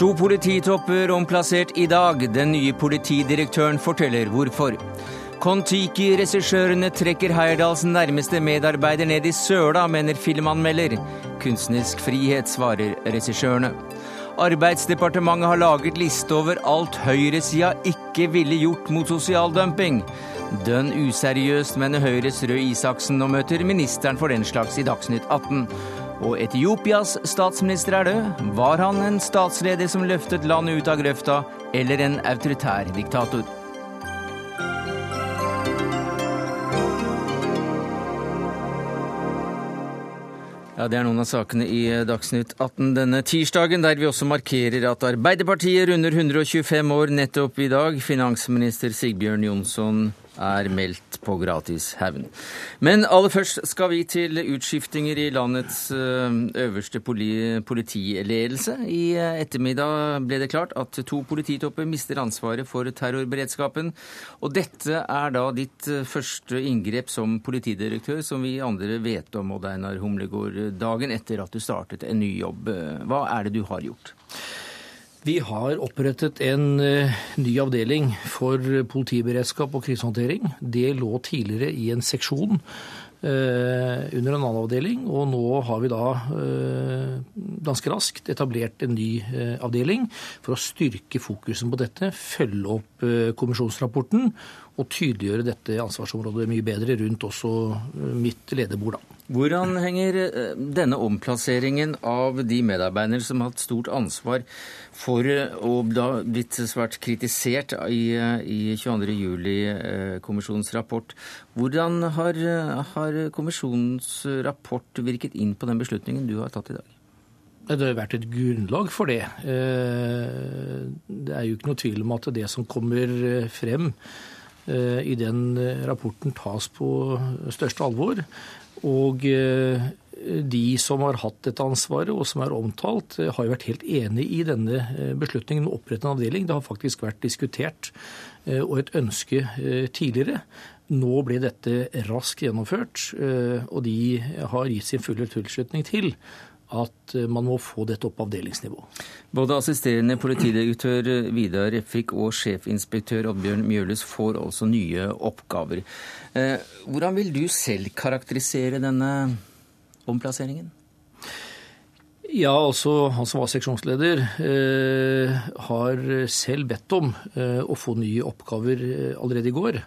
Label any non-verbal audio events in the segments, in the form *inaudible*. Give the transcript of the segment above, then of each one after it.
To polititopper omplassert i dag. Den nye politidirektøren forteller hvorfor. Kon-Tiki-regissørene trekker Heyerdahls nærmeste medarbeider ned i søla, mener filmanmelder. Kunstnerisk frihet, svarer regissørene. Arbeidsdepartementet har laget liste over alt høyresida ikke ville gjort mot sosial dumping. Dønn useriøst, mener Høyres Røe Isaksen, og møter ministeren for den slags i Dagsnytt 18. Og Etiopias statsminister er død. Var han en statsleder som løftet landet ut av grøfta, eller en autoritær diktator? Ja, Det er noen av sakene i Dagsnytt 18 denne tirsdagen, der vi også markerer at Arbeiderpartiet runder 125 år nettopp i dag. Finansminister Sigbjørn Jonsson er meldt på gratishevn. Men aller først skal vi til utskiftinger i landets eh, øverste politiledelse. I eh, ettermiddag ble det klart at to polititopper mister ansvaret for terrorberedskapen. Og dette er da ditt eh, første inngrep som politidirektør, som vi andre vet om, Odd Einar Humlegård, dagen etter at du startet en ny jobb. Hva er det du har gjort? Vi har opprettet en uh, ny avdeling for politiberedskap og krisehåndtering. Det lå tidligere i en seksjon eh, under en annen avdeling, og nå har vi da eh, ganske raskt etablert en ny avdeling for å styrke fokusen på dette, følge opp kommisjonsrapporten og tydeliggjøre dette ansvarsområdet mye bedre rundt også mitt lederbord. da. Hvordan henger denne omplasseringen av de medarbeidere som har hatt stort ansvar for å da blitt svært kritisert i, i 22. juli-kommisjonens rapport. Hvordan har, har kommisjonens rapport virket inn på den beslutningen du har tatt i dag? Det har vært et grunnlag for det. Eh, det er jo ikke noe tvil om at det som kommer frem eh, i den rapporten tas på største alvor. Og eh, de som har hatt dette ansvaret, og som er omtalt, eh, har jo vært helt enig i denne eh, beslutningen om å opprette en avdeling. Det har faktisk vært diskutert eh, og et ønske tidligere. Nå ble dette raskt gjennomført, og de har gitt sin fulle tilslutning til at man må få dette opp på avdelingsnivå. Både assisterende politidirektør Vidar Refvik og sjefinspektør Oddbjørn Mjølhus får altså nye oppgaver. Hvordan vil du selv karakterisere denne omplasseringen? Ja, altså han som var seksjonsleder, eh, har selv bedt om eh, å få nye oppgaver eh, allerede i går.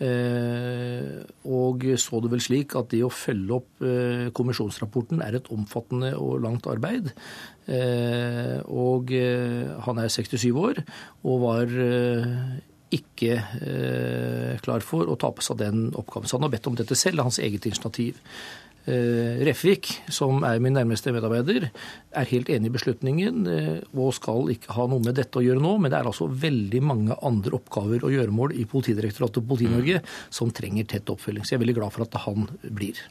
Eh, og så det vel slik at det å følge opp eh, kommisjonsrapporten er et omfattende og langt arbeid. Eh, og han er 67 år og var ikke klar for å ta på seg den oppgaven. Så han har bedt om dette selv, hans eget initiativ. Eh, Refvik, som er min nærmeste medarbeider, er helt enig i beslutningen eh, og skal ikke ha noe med dette å gjøre nå. Men det er altså veldig mange andre oppgaver og gjøremål i Politidirektoratet og Politi-Norge mm. som trenger tett oppfølging. Så jeg er veldig glad for at han blir.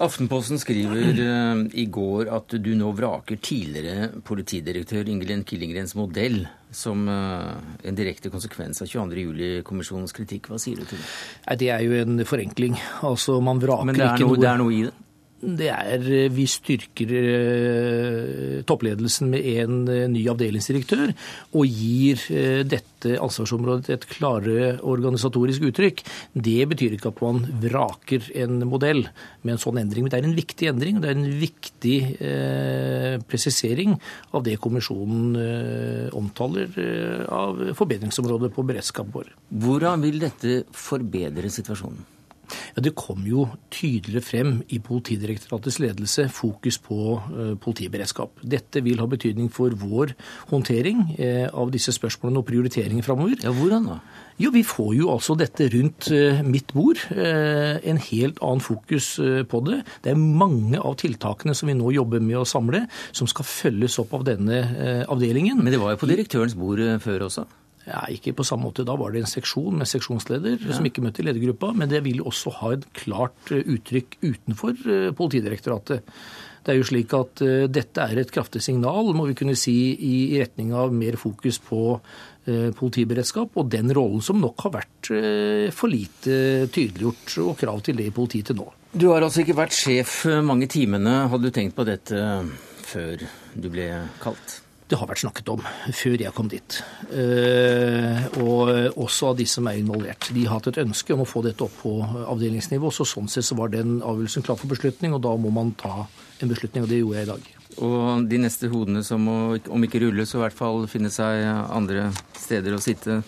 Aftenposten skriver uh, i går at du nå vraker tidligere politidirektør Ingelin Killingrens modell som uh, en direkte konsekvens av 22.07-kommisjonens kritikk. Hva sier du til det? Nei, det er jo en forenkling. Altså, man vraker Men det er, noe, noe, det er noe i det? Det er eh, Vi styrker eh, toppledelsen med en eh, ny avdelingsdirektør og gir dette ansvarsområdet et klarere organisatorisk uttrykk. Det betyr ikke at man vraker en modell med en sånn endring. Men det er en viktig endring, og det er en viktig eh, presisering av det kommisjonen eh, omtaler eh, av forbedringsområdet på beredskapen vår. Hvordan vil dette forbedre situasjonen? Ja, Det kom jo tydeligere frem i Politidirektoratets ledelse fokus på uh, politiberedskap. Dette vil ha betydning for vår håndtering uh, av disse spørsmålene og prioriteringer framover. Ja, hvordan da? Jo, Vi får jo altså dette rundt uh, mitt bord. En helt annen fokus på det. Det er mange av tiltakene som vi nå jobber med å samle, som skal følges opp av denne avdelingen. Men det var jo på direktørens bord før også? Ja, Ikke på samme måte. Da var det en seksjon med seksjonsleder ja. som ikke møtte i ledergruppa. Men det vil også ha et klart eh, uttrykk utenfor eh, Politidirektoratet. Det er jo slik at uh, dette er et kraftig signal, må vi kunne si, i, retning av mer fokus på politiberedskap og den rollen som nok har vært for lite tydeliggjort, og krav til det i politiet til nå. Du har altså ikke vært sjef mange timene. Hadde du tenkt på dette før du ble kalt? Det har vært snakket om før jeg kom dit. Eh, og også av de som er involvert. De har hatt et ønske om å få dette opp på avdelingsnivå. Så sånn sett så var den avgjørelsen klar for beslutning, og da må man ta en beslutning. Og det gjorde jeg i dag. Og de neste hodene som må, om ikke rulle, så i hvert fall finne seg andre steder å sitte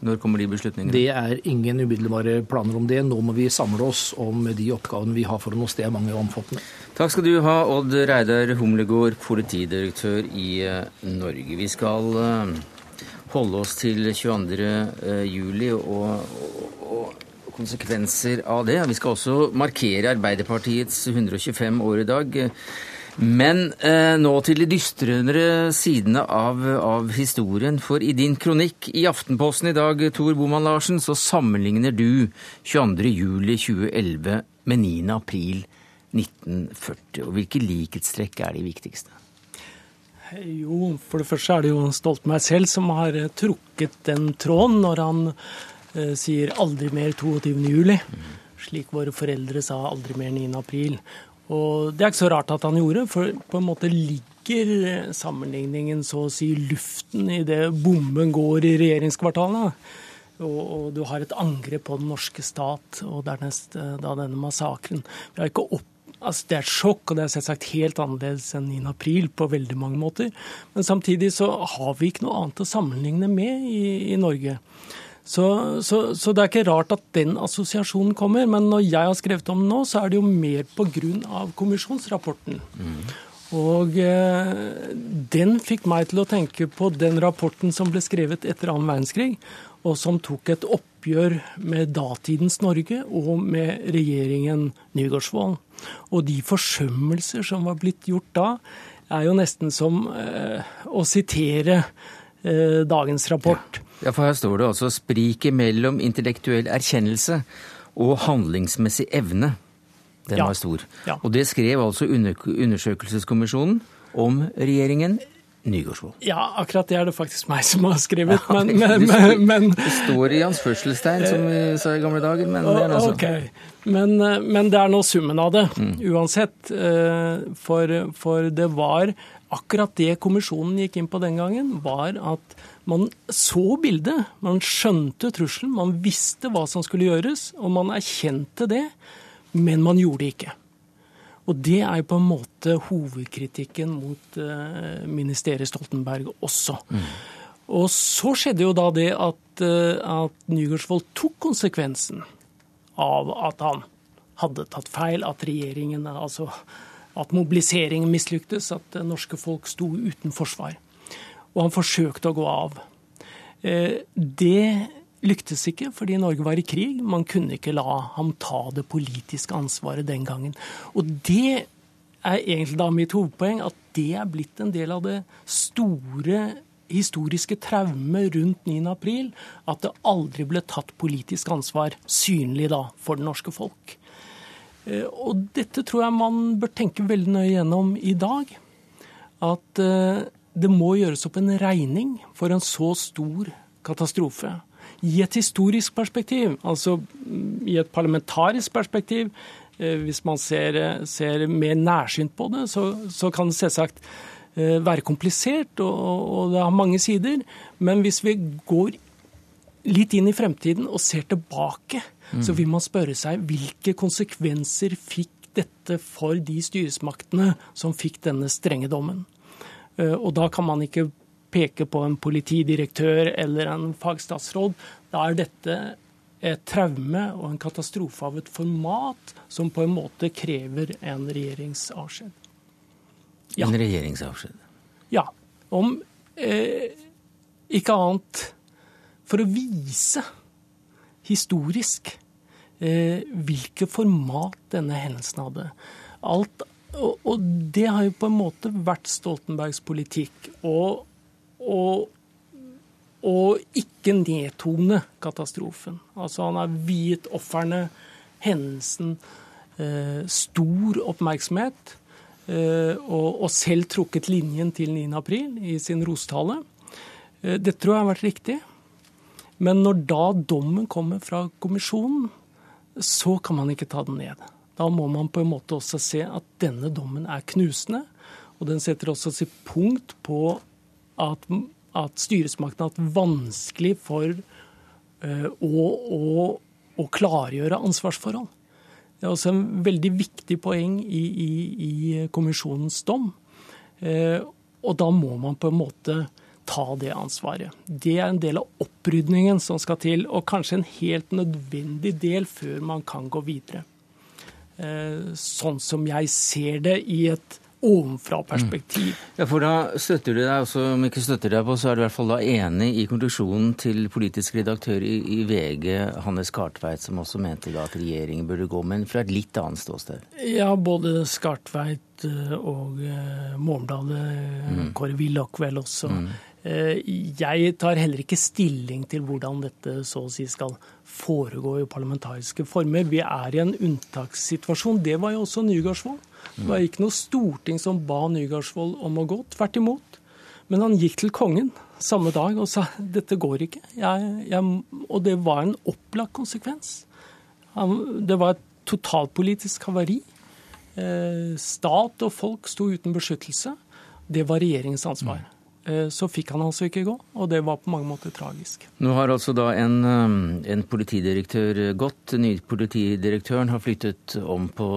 når kommer de beslutningene? Det er ingen umiddelbare planer om det. Nå må vi samle oss om de oppgavene vi har for oss. Det er mange omfattende. Takk skal du ha, Odd Reidar Humlegård, politidirektør i eh, Norge. Vi skal eh, holde oss til 22. Eh, juli og, og, og konsekvenser av det. Vi skal også markere Arbeiderpartiets 125 år i dag. Men eh, nå til de dystrere sidene av, av, historien. For i din kronikk i Aftenposten i dag, Tor Boman Larsen, så sammenligner du 22.07.2011 med 9.4.1940. Og hvilke likhetstrekk er de viktigste? Jo, for det første er det jo Stoltenberg selv som har eh, trukket den tråden når han eh, sier 'aldri mer 22.07', mm. slik våre foreldre sa 'aldri mer 9.4'. Og det er ikke så rart at han gjorde, for på en måte ligger sammenligningen så å si luften i det bomben går i regjeringskvartalet. Og, og, du har et angrep på den norske stat, og dernest eh, da denne massakren. Vi har ikke opp Altså, det er et sjokk, og det er selvsagt helt annerledes enn 9. april på veldig mange måter. Men samtidig så har vi ikke noe annet å sammenligne med i, i Norge. Så, så, så, det er ikke rart at den assosiasjonen kommer. Men når jeg har skrevet om den nå, så er det jo mer pga. kommisjonsrapporten. Mm. Og eh, den fikk meg til å tenke på den rapporten som ble skrevet etter annen verdenskrig, og som tok et oppgjør med datidens Norge og med regjeringen Nygaardsvold. Og de forsømmelser som var blitt gjort da, er jo nesten som eh, å sitere eh, dagens rapport. Ja. Ja, for her står det altså spriket mellom intellektuell erkjennelse og handlingsmessig evne. Den ja. var stor. Ja. Og det skrev altså undersøkelseskommisjonen om regjeringen Nygaardsvold. Ja, akkurat det er det faktisk meg som har skrevet. Ja, men, men, men, men, Det står i hans fødselstegn, som vi sa i gamle dager. Men det er noe okay. men, men det er nå summen av det, mm. uansett. Eh, for, for det var akkurat det kommisjonen gikk inn på den gangen, var at man så bildet, man skjønte trusselen, man visste hva som skulle gjøres, og man erkjente det, men man gjorde det ikke. Og det er jo på en måte hovedkritikken mot uh, ministeriet Stoltenberg også. Mm. Og så skjedde jo da det at, uh, at Nygaardsvold tok konsekvensen av at han hadde tatt feil, at regjeringen, altså at mobiliseringen mislyktes, at det norske folk sto uten forsvar og han forsøkte å gå av. Eh, det lyktes ikke fordi Norge var i krig. Man kunne ikke la ham ta det politiske ansvaret den gangen. Og det er egentlig da mitt hovedpoeng, at det er blitt en del av det store historiske traumet rundt 9. april, at det aldri ble tatt politisk ansvar, synlig da, for det norske folk. Eh, og dette tror jeg man bør tenke veldig nøye gjennom i dag. At eh, det må gjøres opp en regning for en så stor katastrofe. I et historisk perspektiv, altså mm, i et parlamentarisk perspektiv, eh, hvis man ser, ser mer nærsynt på det, så, så kan det selvsagt eh, være komplisert, og, og, det har mange sider. Men hvis vi går litt inn i fremtiden og ser tilbake, mm. så vil man spørre seg hvilke konsekvenser fikk dette for de styresmaktene som fikk denne strenge dommen. Eh, og da kan man ikke peke på en politidirektør eller en fagstatsråd. Da er dette et traume og en katastrofe av et format som på en måte krever en regjeringsavskjed. Ja. En regjeringsavskjed? Ja. Om eh, ikke annet for å vise historisk eh, hvilke format denne hendelsen hadde. Alt og, og, det har jo på en måte vært Stoltenbergs politikk. Og, og, og ikke nedtone katastrofen. Altså han har viet ofrene, hendelsen, eh, stor oppmerksomhet. Eh, og, og, selv trukket linjen til 9.4 i sin rostale. Eh, det tror jeg har vært riktig. Men når da dommen kommer fra kommisjonen, så kan man ikke ta den ned. Da må man på en måte også se at denne dommen er knusende. Og den setter også sitt punkt på at, at styresmakten har hatt vanskelig for uh, å, å, å, klargjøre ansvarsforhold. Det er også en veldig viktig poeng i, i, i kommisjonens dom. Uh, og da må man på en måte ta det ansvaret. Det er en del av opprydningen som skal til, og kanskje en helt nødvendig del før man kan gå videre. Uh, sånn som jeg ser det i et ovenfra-perspektiv. Mm. Ja, for da støtter du deg, også om ikke støtter deg på, så er du i hvert fall da enig i konklusjonen til politisk redaktør i, i VG, Hannes Kartveit, som også mente da at regjeringen burde gå, men fra et litt annet ståsted? Ja, både Skartveit eh, og uh, Morgenbladet, mm. Kåre Willoch vel også. Mm. Jeg tar heller ikke stilling til hvordan dette så å si skal foregå i parlamentariske former. Vi er i en unntakssituasjon. Det var jo også Nygaardsvold. Det var ikke noe storting som ba Nygaardsvold om å gå, tvert imot. Men han gikk til kongen samme dag og sa dette går ikke. Jeg, jeg, og det var en opplagt konsekvens. Han, det var et totalpolitisk havari. Eh, stat og folk sto uten beskyttelse. Det var regjeringens ansvar. Mm. Eh, så fikk han altså ikke gå, og det var på mange måter tragisk. Nå har altså da en, um, en politidirektør gått. Politidirektøren har flyttet om på,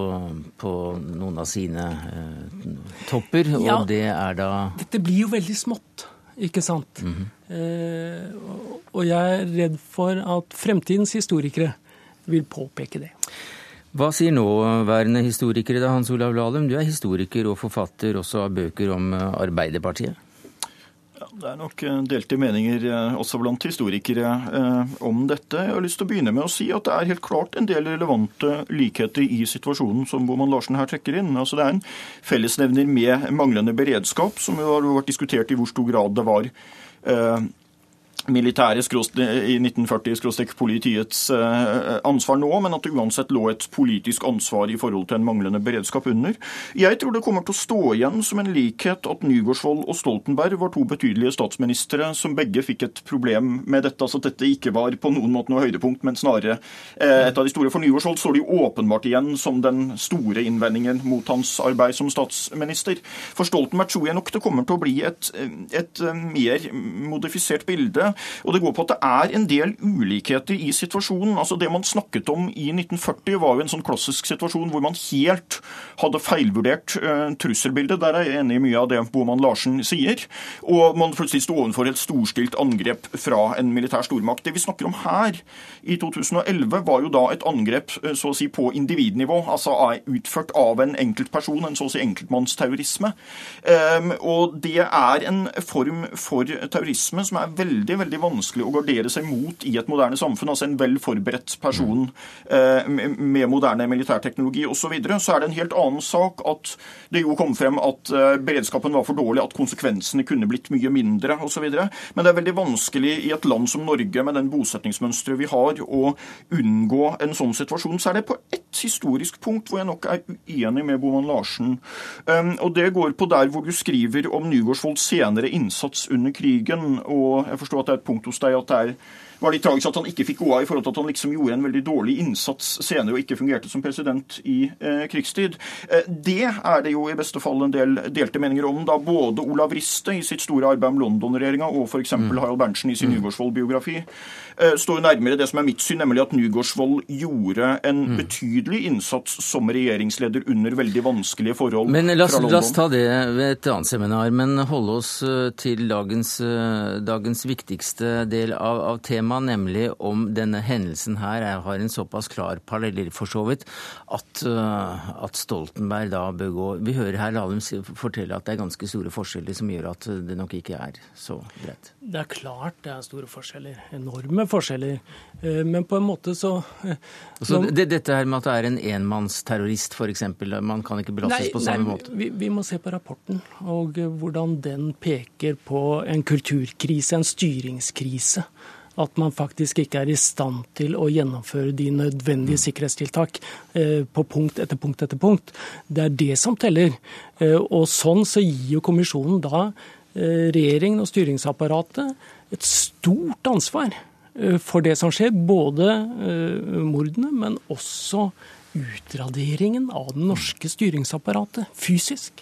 på noen av sine eh, topper, og ja, det er da Dette blir jo veldig smått, ikke sant? Mm -hmm. eh, og jeg er redd for at fremtidens historikere vil påpeke det. Hva sier nåværende historikere da, Hans Olav Lahlum? Du er historiker og forfatter også av bøker om eh, Arbeiderpartiet. Det er nok eh, delte meninger eh, også blant historikere eh, om dette. Jeg har lyst til å begynne med å si at det er helt klart en del relevante likheter i situasjonen som Boman Larsen her trekker inn. Altså Det er en fellesnevner med manglende beredskap, som jo har vært diskutert i hvor stor grad det var militære i 1940-politiets eh, ansvar nå, men at det uansett lå et politisk ansvar i forhold til en manglende beredskap under. Jeg tror det kommer til å stå igjen som en likhet at Nygaardsvold og Stoltenberg var to betydelige statsministre som begge fikk et problem med dette. Altså at dette ikke var på noen måte noe høydepunkt, men snarere eh, et av de store. For Nygaardsvold står det jo åpenbart igjen som den store innvendingen mot hans arbeid som statsminister. For Stoltenberg tror jeg nok det kommer til å bli et, et mer modifisert bilde og det går på at det er en del ulikheter i situasjonen. Altså Det man snakket om i 1940 var jo en sånn klassisk situasjon hvor man helt hadde feilvurdert uh, trusselbildet. Der er jeg enig i mye av det Boman Larsen sier. Og man plutselig sto overfor et storstilt angrep fra en militær stormakt. Det vi snakker om her i 2011 var jo da et angrep uh, så å si på individnivå, altså utført av en enkeltperson, en så å si enkeltmannsterrorisme. Um, og det er en form for terrorisme som er veldig, veldig vanskelig å gardere seg mot i et moderne samfunn. Altså en vel forberedt person eh, med moderne militærteknologi osv. Så, videre. så er det en helt annen sak at det jo kom frem at eh, beredskapen var for dårlig, at konsekvensene kunne blitt mye mindre osv. Men det er veldig vanskelig i et land som Norge med den bosetningsmønsteret vi har, å unngå en sånn situasjon. Så er det på ett historisk punkt hvor jeg nok er uenig med Boman Larsen. Um, og det går på der hvor du skriver om Nygaardsvolds senere innsats under krigen. og jeg forstår at det et punkt hos deg at det er var litt tragisk at han ikke fikk gå av i forhold til at han liksom gjorde en veldig dårlig innsats senere og ikke fungerte som president i eh, krigstid. Eh, det er det jo i beste fall en del delte meninger om. da Både Olav Riste i sitt store arbeid om London-regjeringa og f.eks. Mm. Harald Berntsen i sin mm. Nygaardsvold-biografi eh, står nærmere det som er mitt syn, nemlig at Nygaardsvold gjorde en mm. betydelig innsats som regjeringsleder under veldig vanskelige forhold men la oss. La oss ta det ved et annet seminar, men holde oss eh, til dagens, eh, dagens viktigste del av, av temaet tema, nemlig om denne hendelsen her har en såpass klar parallell, for så vidt, at, uh, at, Stoltenberg da bør gå Vi hører her Lahlum fortelle at det er ganske store forskjeller som gjør at det nok ikke er så greit. Det er klart det er store forskjeller. Enorme forskjeller. Eh, men på en måte så eh, Så det, Dette her med at det er en enmannsterrorist, f.eks., man kan ikke belastes nei, på samme nei, måte? Vi, vi må se på rapporten og hvordan den peker på en kulturkrise, en styringskrise at man faktisk ikke er i stand til å gjennomføre de nødvendige mm. sikkerhetstiltak eh, på punkt etter punkt etter punkt. Det er det som teller. Eh, og sånn så gir jo kommisjonen da eh, regjeringen og styringsapparatet et stort ansvar for det som skjer. Både mordene, men også utraderingen av det norske styringsapparatet fysisk.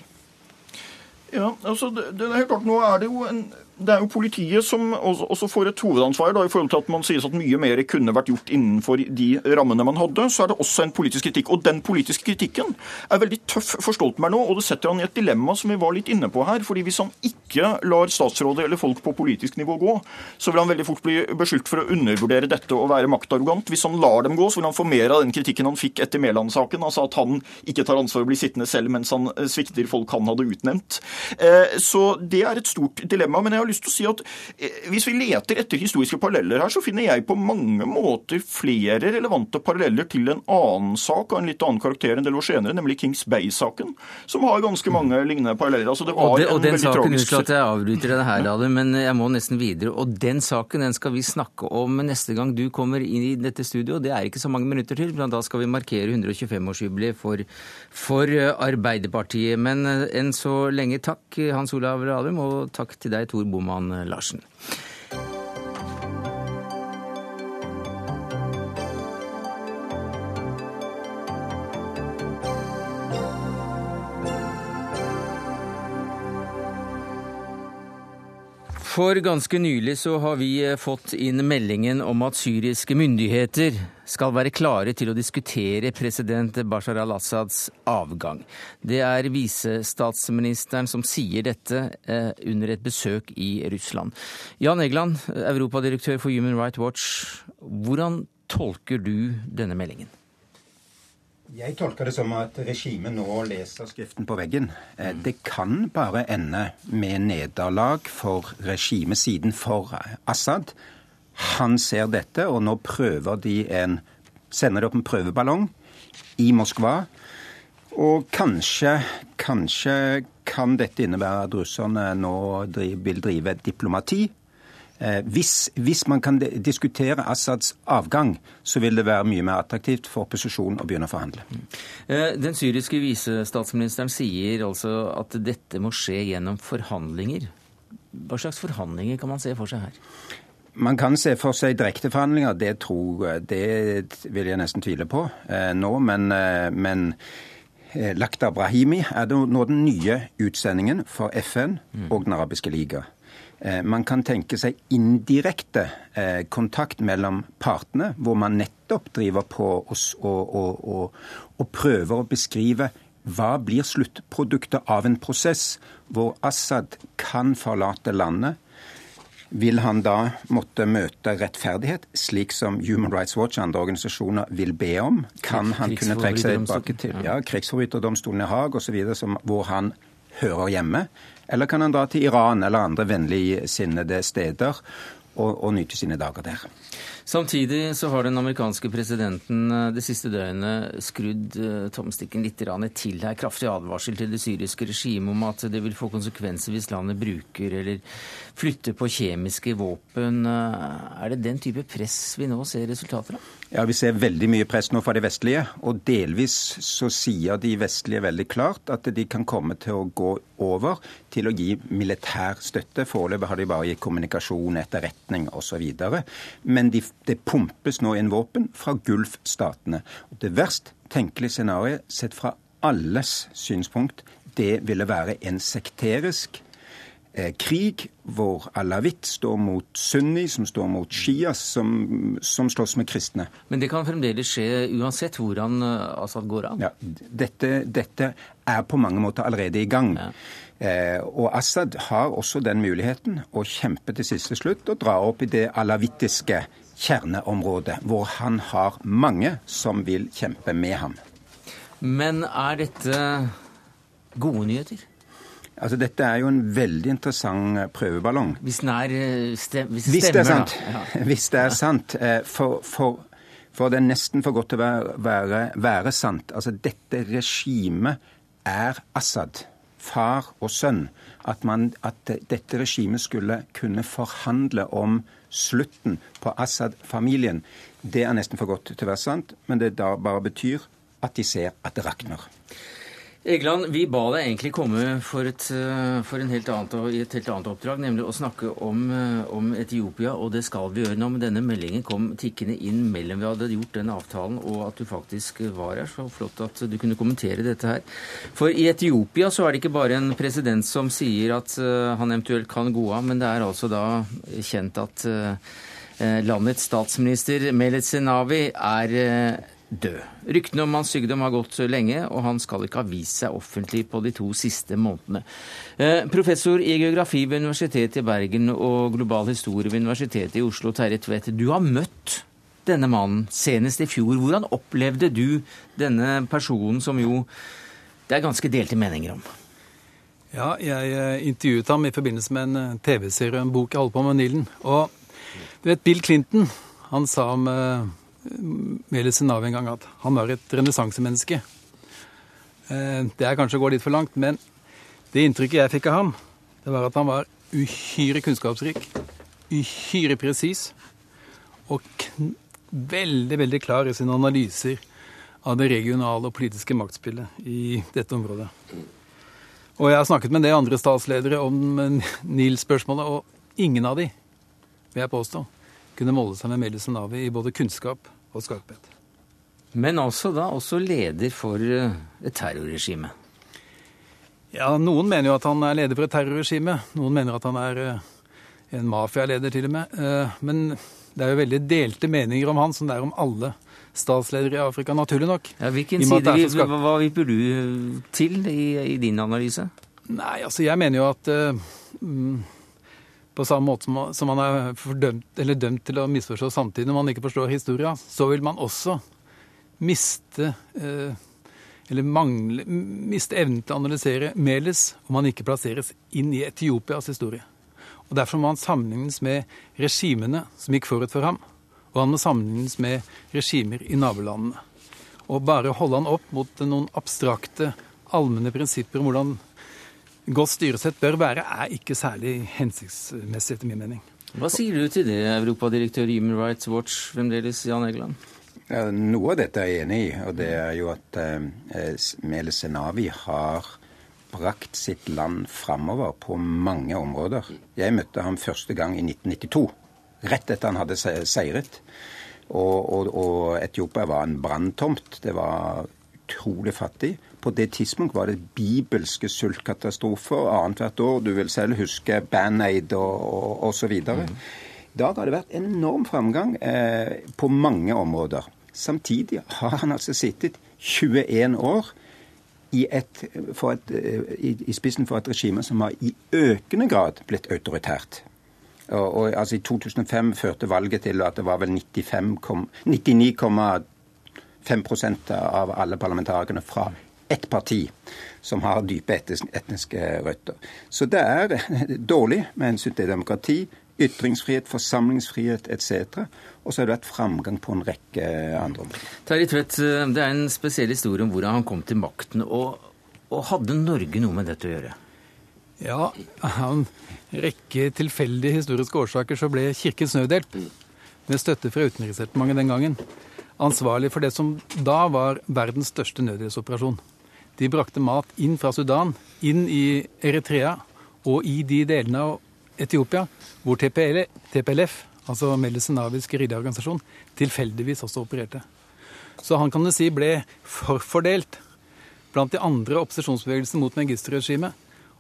Ja, altså det, det er helt klart, Nå er det jo en det er jo politiet som også får et hovedansvar da, i forhold til at man sies at mye mer kunne vært gjort innenfor de rammene man hadde. Så er det også en politisk kritikk. Og den politiske kritikken er veldig tøff for Stoltenberg nå, og det setter han i et dilemma som vi var litt inne på her. fordi hvis han ikke lar statsrådet eller folk på politisk nivå gå, så vil han veldig fort bli beskyldt for å undervurdere dette og være maktarrogant. Hvis han lar dem gå, så vil han få mer av den kritikken han fikk etter Mæland-saken, altså at han ikke tar ansvar og blir sittende selv mens han eh, svikter folk han hadde utnevnt. Eh, så det er et stort dilemma. Men jeg har lyst til å si at eh, hvis vi leter etter historiske paralleller her, så finner jeg på mange måter flere relevante paralleller til en annen sak av en litt annen karakter enn del år senere, nemlig Kings Bay-saken, som har ganske mange lignende paralleller. Altså, det var og, det, og den saken. Unnskyld at jeg avbryter det her, Dale, men jeg må nesten videre. Og den saken den skal vi snakke om neste gang du kommer inn i dette studio. Det er ikke så mange minutter til, men da skal vi markere 125-årsjubileet for, for, Arbeiderpartiet. Men eh, enn så lenge takk, Hans Olav Radum, og takk til deg, Tor Boman Larsen. For ganske nylig så har vi eh, fått inn meldingen om at syriske myndigheter skal være klare til å diskutere president Bashar al-Assads avgang. Det er visestatsministeren som sier dette eh, under et besøk i Russland. Jan Egeland, europadirektør for Human Rights Watch. Hvordan tolker du denne meldingen? Jeg tolker det som at regimet nå leser skriften på veggen. Eh, det kan bare ende med nederlag for regimesiden for Assad. Han ser dette, og nå prøver de en Sender de opp en prøveballong i Moskva. Og kanskje, kanskje kan dette innebære at russerne nå vil drive diplomati hvis, hvis, man kan diskutere Assads avgang, så vil det være mye mer attraktivt for opposisjonen å begynne å forhandle. Eh, den syriske visestatsministeren sier altså at dette må skje gjennom forhandlinger. Hva slags forhandlinger kan man se for seg her? Man kan se for seg direkteforhandlinger. Det, tror, det vil jeg nesten tvile på eh, nå. Men, eh, men eh, Lakhdar Brahimi er nå den nye utsendingen for FN og Den arabiske liga. Eh, man kan tenke seg indirekte eh, kontakt mellom partene, hvor man nettopp driver på og, og, og, og prøver å beskrive hva blir sluttproduktet av en prosess hvor Assad kan forlate landet. Vil han da måtte møte rettferdighet, slik som Human Rights Watch og andre organisasjoner vil be om? Kan han kunne trekke seg tilbake til ja, krigsforbryterdomstolen i Haag osv., hvor han hører hjemme? Eller kan han dra til Iran eller andre vennligsinnede steder og, og nyte sine dager der? Samtidig så har den amerikanske presidenten eh, det siste døgnet skrudd eh, tomstikken litt til her. Kraftig advarsel til det syriske regimet om at det vil få konsekvenser hvis landet bruker eller flytter på kjemiske våpen. Eh, er det den type press vi nå ser resultater av? Ja, Vi ser veldig mye press nå fra de vestlige. Og delvis så sier de vestlige veldig klart at de kan komme til å gå over til å gi militær støtte. Foreløpig har de bare gitt kommunikasjon, etterretning osv. Men de, det pumpes nå inn våpen fra Gulf-statene. Det verst tenkelige scenarioet sett fra alles synspunkt, det ville være en sekterisk krig hvor alawitt står mot sunni, som står mot shia, som, som slåss med kristne. Men det kan fremdeles skje uansett hvordan eh, Assad går an? Ja, dette, dette er på mange måter allerede i gang. Ja. Eh, og Assad har også den muligheten å kjempe til siste slutt og dra opp i det alawittiske kjerneområdet, hvor han har mange som vil kjempe med ham. Men er dette gode nyheter? Altså, Dette er jo en veldig interessant eh, prøveballong. Hvis, den er, eh, stem, hvis det hvis stemmer, det er sant. Ja. *laughs* Hvis det er sant. Eh, for, for, for, det er nesten for godt til å være, være, være sant. Altså, dette regimet er Assad. Far og sønn. At, man, at dette regimet skulle kunne forhandle om slutten på Assad-familien, det er nesten for godt til å være sant. Men det da bare betyr at de ser at det rakner. Egeland, vi ba deg egentlig komme for et, eh, for helt annet, et helt annet oppdrag, nemlig å snakke om, eh, om, Etiopia, og det skal vi gjøre nå. Men denne meldingen kom tikkende inn mellom vi hadde gjort den avtalen og at du faktisk var her. Så flott at du kunne kommentere dette her. For i Etiopia så er det ikke bare en president som sier at eh, han eventuelt kan gå av, men det er altså da kjent at landets statsminister Melet Senawi er død. Ryktene om hans sykdom har gått lenge, og han skal ikke ha vist seg offentlig på de to siste månedene. Eh, professor i geografi ved Universitetet i Bergen og global historie ved Universitetet i Oslo, Terje Tvedt. Du har møtt denne mannen senest i fjor. Hvordan opplevde du denne personen som jo det er ganske delte meninger om? Ja, jeg eh, intervjuet ham i forbindelse med en eh, TV-serie og en bok jeg holder på med Nilen. Og du vet, Bill Clinton han sa om Meles av en gang at han var et renessansemenneske. Eh, det er kanskje å gå litt for langt, men det inntrykket jeg fikk av ham, det var at han var uhyre kunnskapsrik, uhyre presis og veldig, veldig klar i sine analyser av det regionale og politiske maktspillet i dette området. Og jeg har snakket med en andre statsledere om Nil-spørsmålet, og ingen av de, vil jeg påstå, kunne måle seg med Meles Navi i både kunnskap og skarphet. Men altså da også leder for eh, et terrorregime? Ja, noen mener jo at han er leder for et terrorregime. Noen mener at han er eh, en mafialeder, til og med. Eh, men det er jo veldig delte meninger om han, som det er om alle statsledere i Afrika, naturlig nok. Ja, hvilken side, hva, hva vipper du til i, i, din analyse? Nei, altså jeg mener jo at uh, på samme måte som, som man er fordømt, dømt til å misforstå samtidig når man ikke forstår historia, så vil man også miste eh, eller mangle, miste evnen til å analysere Meles om man ikke plasseres inn i Etiopias historie. Og Derfor må han sammenlignes med regimene som gikk forut for ham. Og han må sammenlignes med regimer i nabolandene. Og bare holde han opp mot noen abstrakte, allmenne prinsipper om hvordan godt styresett bør være, er ikke særlig hensiktsmessig, etter min mening. Hva sier du til det, europadirektør i Human Rights Watch fremdeles, Jan Egeland? Ja, noe av dette er jeg enig i, og det er jo at eh, Mele Senavi har brakt sitt land framover på mange områder. Jeg møtte ham første gang i 1992, rett etter han hadde seiret. Og, og, og Etiopia var en branntomt. Det var utrolig fattig. På det tidspunkt var det bibelske sultkatastrofer annethvert år. Du vil selv huske Band-Aid og osv. Mm. I dag har det vært enorm framgang eh, på mange områder. Samtidig har han altså sittet 21 år i, et, et, eh, i, i spissen for et regime som har i økende grad blitt autoritært. Og, og, altså I 2005 førte valget til at det var vel 99,5% av alle parlamentarikerne fra ett parti som har dype etniske røtter. Så det er dårlig med hensyn til demokrati, ytringsfrihet, forsamlingsfrihet etc. Og så har det vært framgang på en rekke andre områder. Terje Tvedt, det er en spesiell historie om hvordan han kom til makten. Og, og hadde Norge noe med dette å gjøre? Ja, av en rekke tilfeldige historiske årsaker så ble Kirkens Nødhjelp, med støtte fra Utenriksdepartementet den gangen, ansvarlig for det som da var verdens største nødhjelpsoperasjon. De brakte mat inn fra Sudan, inn i Eritrea og i de delene av Etiopia hvor TPL, TPLF, altså Melesenavisk ridderorganisasjon, tilfeldigvis også opererte. Så han kan du si ble forfordelt blant de andre opposisjonsbevegelsene mot Mengistu-regimet.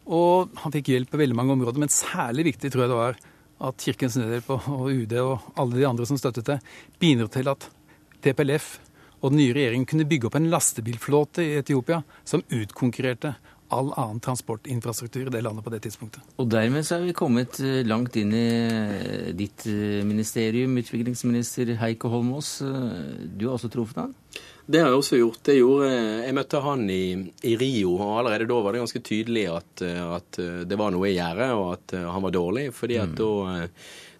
Og han fikk hjelp på veldig mange områder, men særlig viktig tror jeg det var at Kirkens Nødhjelp og UD og alle de andre som støttet det, bidro til at TPLF og den nye regjeringen kunne bygge opp en lastebilflåte i Etiopia som utkonkurrerte all annen transportinfrastruktur i det landet på det tidspunktet. Og dermed så er vi kommet eh, langt inn i eh, ditt eh, ministerium, utviklingsminister Heikki Holmås. Du har også truffet han? Det har jeg også gjort. Jeg, gjorde, jeg møtte han i, i, Rio, og allerede da var det ganske tydelig at, at det var noe i gjære, og at han var dårlig. fordi at mm. da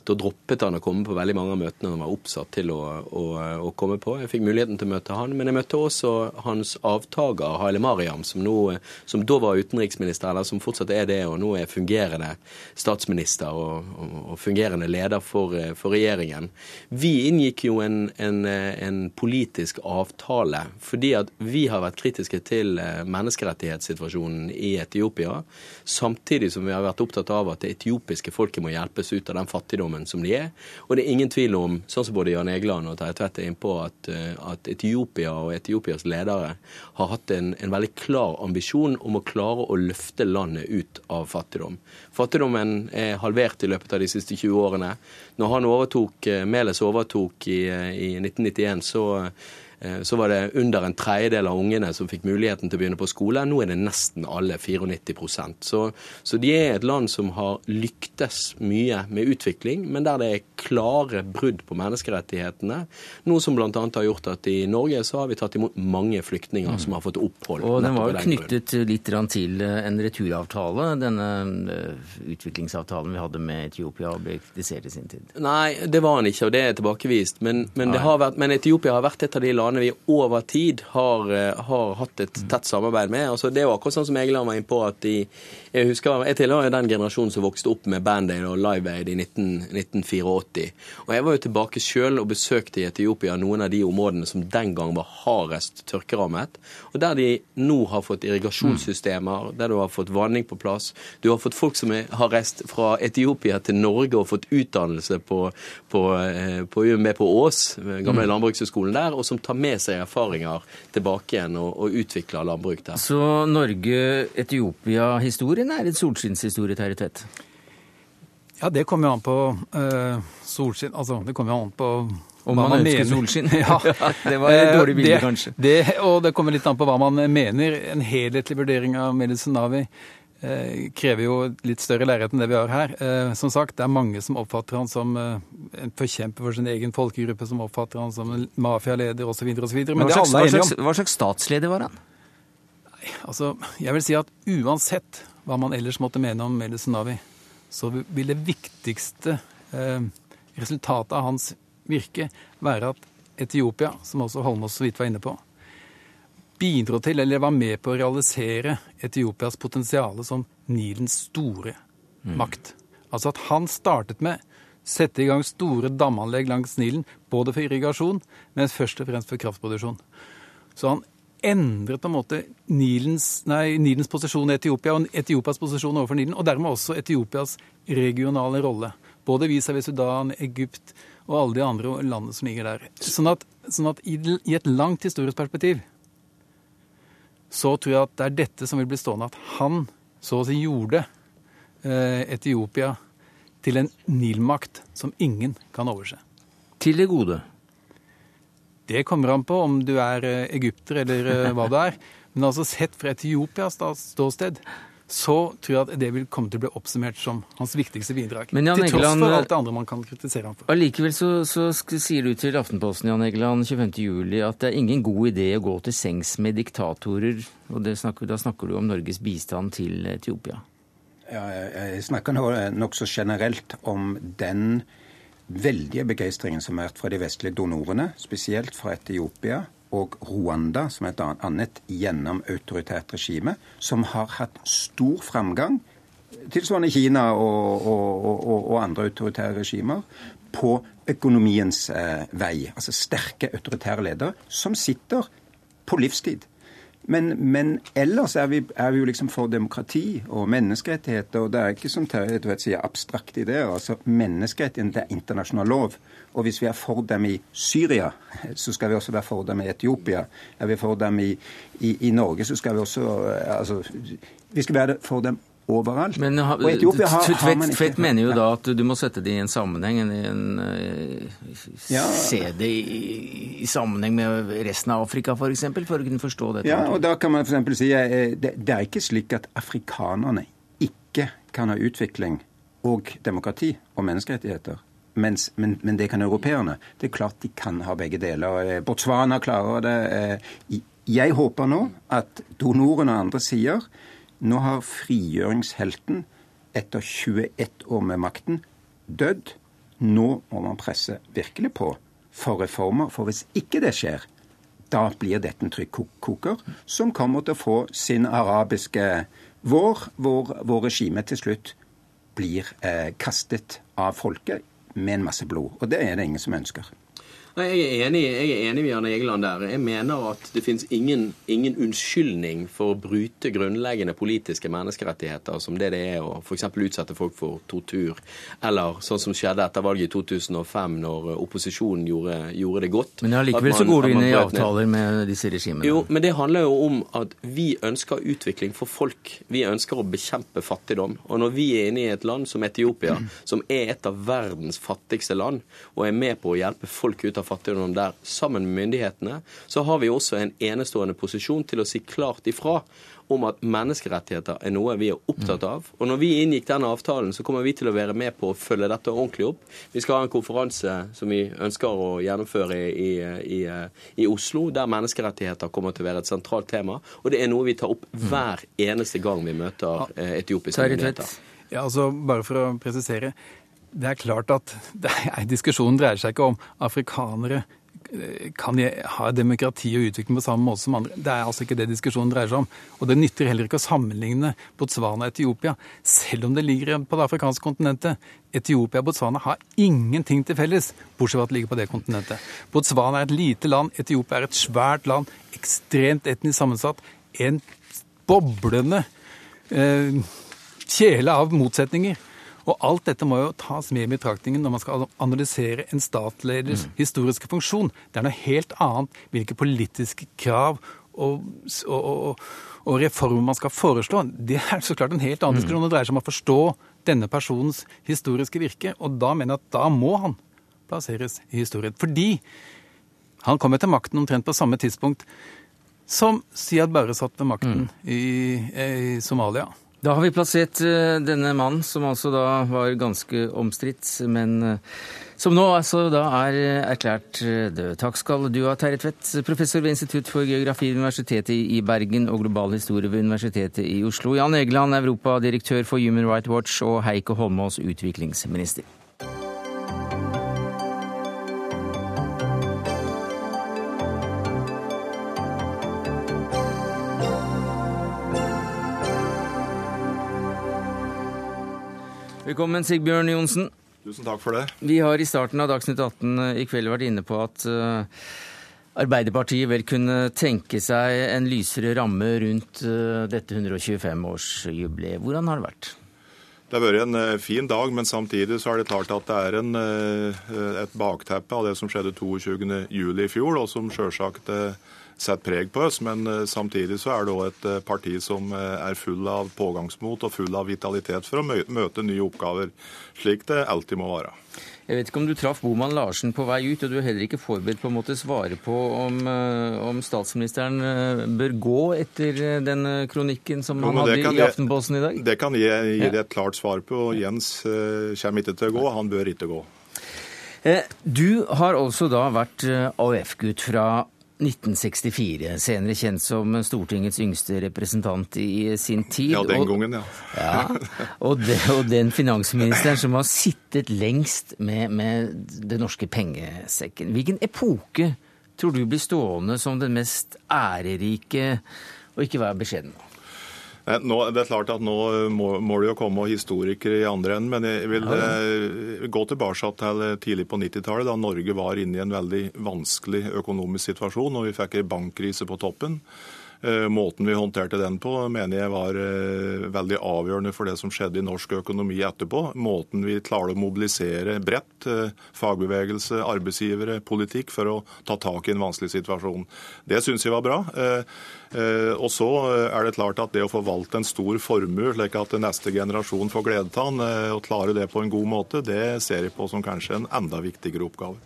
Da droppet han å komme på veldig mange av møtene han var oppsatt til å, å, å komme på. Jeg fikk muligheten til å møte han, men jeg møtte også hans avtaker Haile Mariam, som, nå, som da var utenriksminister, eller som fortsatt er det, og nå er fungerende statsminister og, og fungerende leder for, for, regjeringen. Vi inngikk jo en, en, en politisk avtale fordi at vi har vært kritiske til menneskerettighetssituasjonen i Etiopia, samtidig som vi har vært opptatt av at det etiopiske folket må hjelpes ut av den fattigdommen som de er. Og det er ingen tvil om, sånn som både Jan Egeland og Terje Tvedt er innpå, at, eh, at Etiopia og Etiopias ledere har hatt en, en, veldig klar ambisjon om å klare å løfte landet ut av fattigdom. Fattigdommen er halvert i løpet av de siste 20 årene. Når han overtok, eh, Meles overtok i, eh, i 1991, så så var det under en tredjedel av ungene som fikk muligheten til å begynne på skole. Nå er det nesten alle, 94% Så, så de er et land som har lyktes mye med utvikling, men der det er klare brudd på menneskerettighetene. Noe som bl.a. har gjort at i Norge så har vi tatt imot mange flyktninger som har fått opphold. Og den var jo knyttet litt til eh, en returavtale, denne eh, utviklingsavtalen vi hadde med Etiopia og ble kritisert i sin tid? Nei, det var den ikke, og det er tilbakevist. Men, men, vært, men Etiopia har vært et av de landene landene vi over tid har, eh, har hatt et tett samarbeid med. Altså, det jo akkurat sånn som jeg la meg inn på at de, jeg husker, jeg tilhører den generasjonen som vokste opp med Band Aid og Live Aid i 19, 1984. Og jeg var jo tilbake sjøl og besøkte i Etiopia noen av de områdene som den gang var hardest tørkerammet. Og der de nå har fått irrigasjonssystemer, der du har fått vanning på plass. Du har fått folk som har reist fra Etiopia til Norge og fått utdannelse på, på, eh, på med på Ås, gamle mm. landbrukshøgskolen der, og som tar med seg erfaringer tilbake igjen og, og utvikle landbruk der. Så Norge-Etiopia-historien er en solskinnshistorie, Terje Tvedt? Ja, det kommer jo an på uh, solskinn Altså, det kommer jo an på om man, man ønsker solskinn? *laughs* *laughs* Ja. det var et dårlig bilde, kanskje. Det, og det kommer litt an på hva man mener. En helhetlig vurdering av Medicinavi Eh, krever jo litt større lerret enn det vi har her. Eh, som sagt, det er mange som oppfatter han som eh, en forkjemper for sin egen folkegruppe, som oppfatter han som en mafialeder osv. osv. Men hva slags, hva, slags, hva slags statsleder var han? Nei, altså, jeg vil si at uansett hva man ellers måtte mene om Meles Navi, så vil det viktigste eh, resultatet av hans virke være at Etiopia, som også Holmås så vidt var inne på, bidro til, eller var med på å realisere Etiopias potensial som Nilens store mm. makt. Altså at han startet med å sette i gang store damanlegg langs Nilen, både for irrigasjon, men først og fremst for kraftproduksjon. Så han endret på en måte Nilens, nei, Nilens posisjon i Etiopia og Etiopias posisjon overfor Nilen, og dermed også Etiopias regionale rolle. Både vis-à-vis Sudan, Egypt og alle de andre landene som ligger der. Sånn at, sånn at i, i et langt historisk perspektiv så tror jeg at det er dette som vil bli stående. At han så å si gjorde eh, Etiopia til en Nil-makt som ingen kan overse. Til det gode? Det kommer an på om du er eh, egypter eller eh, hva du er. Men altså sett fra Etiopias ståsted så tror jeg at det vil komme til å bli oppsummert som hans viktigste bidrag. Men Jan til tross for alt det andre man kan kritisere ham for. Allikevel så, så, sier du til Aftenposten Jan Egeland 25.07 at det er ingen god idé å gå til sengs med diktatorer. og snakker, Da snakker du om Norges bistand til Etiopia. Ja, jeg snakker nå nokså generelt om den veldige begeistringen som har vært fra de vestlige donorene, spesielt fra Etiopia og Rwanda, som er et annet gjennom autoritært regime, som har hatt stor framgang, tilsvarende Kina og, og, og, og andre autoritære regimer, på økonomiens eh, vei. Altså sterke autoritære ledere som sitter på livstid. Men, men ellers er vi, er vi, jo liksom for demokrati og menneskerettigheter. Og det er ikke som Terje sier, abstrakte ideer. altså Menneskerettigheter er internasjonal lov. Og hvis vi er for dem i Syria, *laughs* så skal vi også være for dem i Etiopia. Er vi for dem i, i, i Norge, så skal vi også eh, altså, Vi skal være for dem overalt. Men ha, Tvedt mener jo da at du må sette det i en sammenheng, en, en, eh, ja. se det i, i, sammenheng med resten av Afrika f.eks., for, eksempel, for å kunne forstå dette. Ja, og da kan man f.eks. si eh, det, det er ikke slik at afrikanerne ikke kan ha utvikling og demokrati og menneskerettigheter. Mens, men, men, det kan europeerne. Det er klart de kan ha begge deler. Eh, Botswana klarer det. Jeg håper nå at donorene og andre sier nå har frigjøringshelten etter 21 år med makten dødd. nå må man presse virkelig på for reformer. For hvis ikke det skjer, da blir dette en trykkoker som kommer til å få sin arabiske vår, hvor, hvor regimet til slutt blir eh, kastet av folket med en masse blod. Og det er det ingen som ønsker. Jeg er enig, jeg er enig med Jan Egeland der. Jeg mener at det finnes ingen, ingen, unnskyldning for å bryte grunnleggende politiske menneskerettigheter, som det det er å f.eks. utsette folk for tortur, eller sånn som skjedde etter valget i 2005, når opposisjonen gjorde, gjorde det godt. Men allikevel så går du inn i avtaler med disse regimene? Jo, men det handler jo om at vi ønsker utvikling for folk. Vi ønsker å bekjempe fattigdom. Og når vi er inne i et land som Etiopia, *clears throat* som er et av verdens fattigste land, og er med på å hjelpe folk ut av av fattigdom der sammen med myndighetene, så har vi også en enestående posisjon til å si klart ifra om at menneskerettigheter er noe vi er opptatt av. Og når vi inngikk denne avtalen, så kommer vi til å være med på å følge dette ordentlig opp. Vi skal ha en konferanse som vi ønsker å gjennomføre i, i, i Oslo, der menneskerettigheter kommer til å være et sentralt tema. Og det er noe vi tar opp hver eneste gang vi møter eh, etiopiske myndigheter. Ja, altså, bare for å presisere det er klart at er, *laughs* diskusjonen dreier seg ikke om afrikanere kan kan ha demokrati og utvikling på samme måte som andre. Det er altså ikke det diskusjonen dreier seg om. Og det nytter heller ikke å sammenligne Botswana og Etiopia, selv om det ligger på det afrikanske kontinentet. Etiopia og Botswana har ingenting til felles, bortsett fra at det ligger på det kontinentet. Botswana er et lite land, Etiopia er et svært land, ekstremt etnisk sammensatt. En boblende eh, kjele av motsetninger. Og alt dette må jo tas med i betraktningen når man skal analysere en statsleders mm. historiske funksjon. Det er noe helt annet hvilke politiske krav og, og, og, og, reformer man skal foreslå. Det er så klart en helt annen mm. diskusjon. Det dreier seg om å forstå denne personens historiske virke. Og da mener jeg at da må han plasseres i historien. Fordi han kommer til makten omtrent på samme tidspunkt som Siad Barre satt ved makten mm. i, i Somalia. Da har vi plassert eh, denne mannen, som altså da var ganske omstridt, men eh, som nå altså da er erklært eh, død. Takk skal du ha, Terje Tvedt, professor ved Institutt for geografi ved Universitetet i Bergen og global historie ved Universitetet i Oslo. Jan Egeland, europadirektør for Human Rights Watch, og Heikki Holmås, utviklingsminister. Velkommen, Sigbjørn Johnsen. Tusen takk for det. Vi har i starten av Dagsnytt 18 eh, i kveld vært inne på at uh, Arbeiderpartiet vel kunne tenke seg en lysere ramme rundt uh, dette 125-årsjubileet. Hvordan har det vært? Det har vært en fin dag, men samtidig så er det klart at det er en, et bakteppe av det som skjedde 22.07. i fjor, og som sjølsagt setter preg på oss. Men eh, samtidig så er det òg et eh, parti som eh, er full av pågangsmot og full av vitalitet for å møte nye oppgaver, slik det alltid må være. Jeg vet ikke om du traff Boman Larsen på vei ut, og du er heller ikke forberedt på å måtte svare på om, om statsministeren bør gå etter den kronikken som jo, han hadde i Aftenposten i dag? Det kan jeg gi deg et klart svar på. Jens kommer ikke til å gå, han bør ikke gå. Du har altså da vært AUF-gutt fra 1964, senere kjent som Stortingets yngste representant i sin tid. Ja, den gangen, ja. ja og, de, og, den finansministeren som har sittet lengst med, med den norske pengesekken. Hvilken epoke tror du blir stående som den mest ærerike, og ikke vær beskjeden nå? Nå, det er klart at nå må, må det jo komme historikere i andre enden, men jeg vil eh, gå tilbake til tidlig på 90-tallet, da Norge var inne i en veldig vanskelig økonomisk situasjon, og vi fikk en bankkrise på toppen. Eh, måten vi håndterte den på, mener jeg var eh, veldig avgjørende for det som skjedde i norsk økonomi etterpå. Måten vi klarer å mobilisere bredt, eh, fagbevegelse, arbeidsgivere, politikk, for å ta tak i en vanskelig situasjon. Det syns jeg var bra. Og så er det klart at det å forvalte en stor formue, slik at neste generasjon får glede av den, og klare det på en god måte, det ser jeg på som kanskje en enda viktigere oppgave.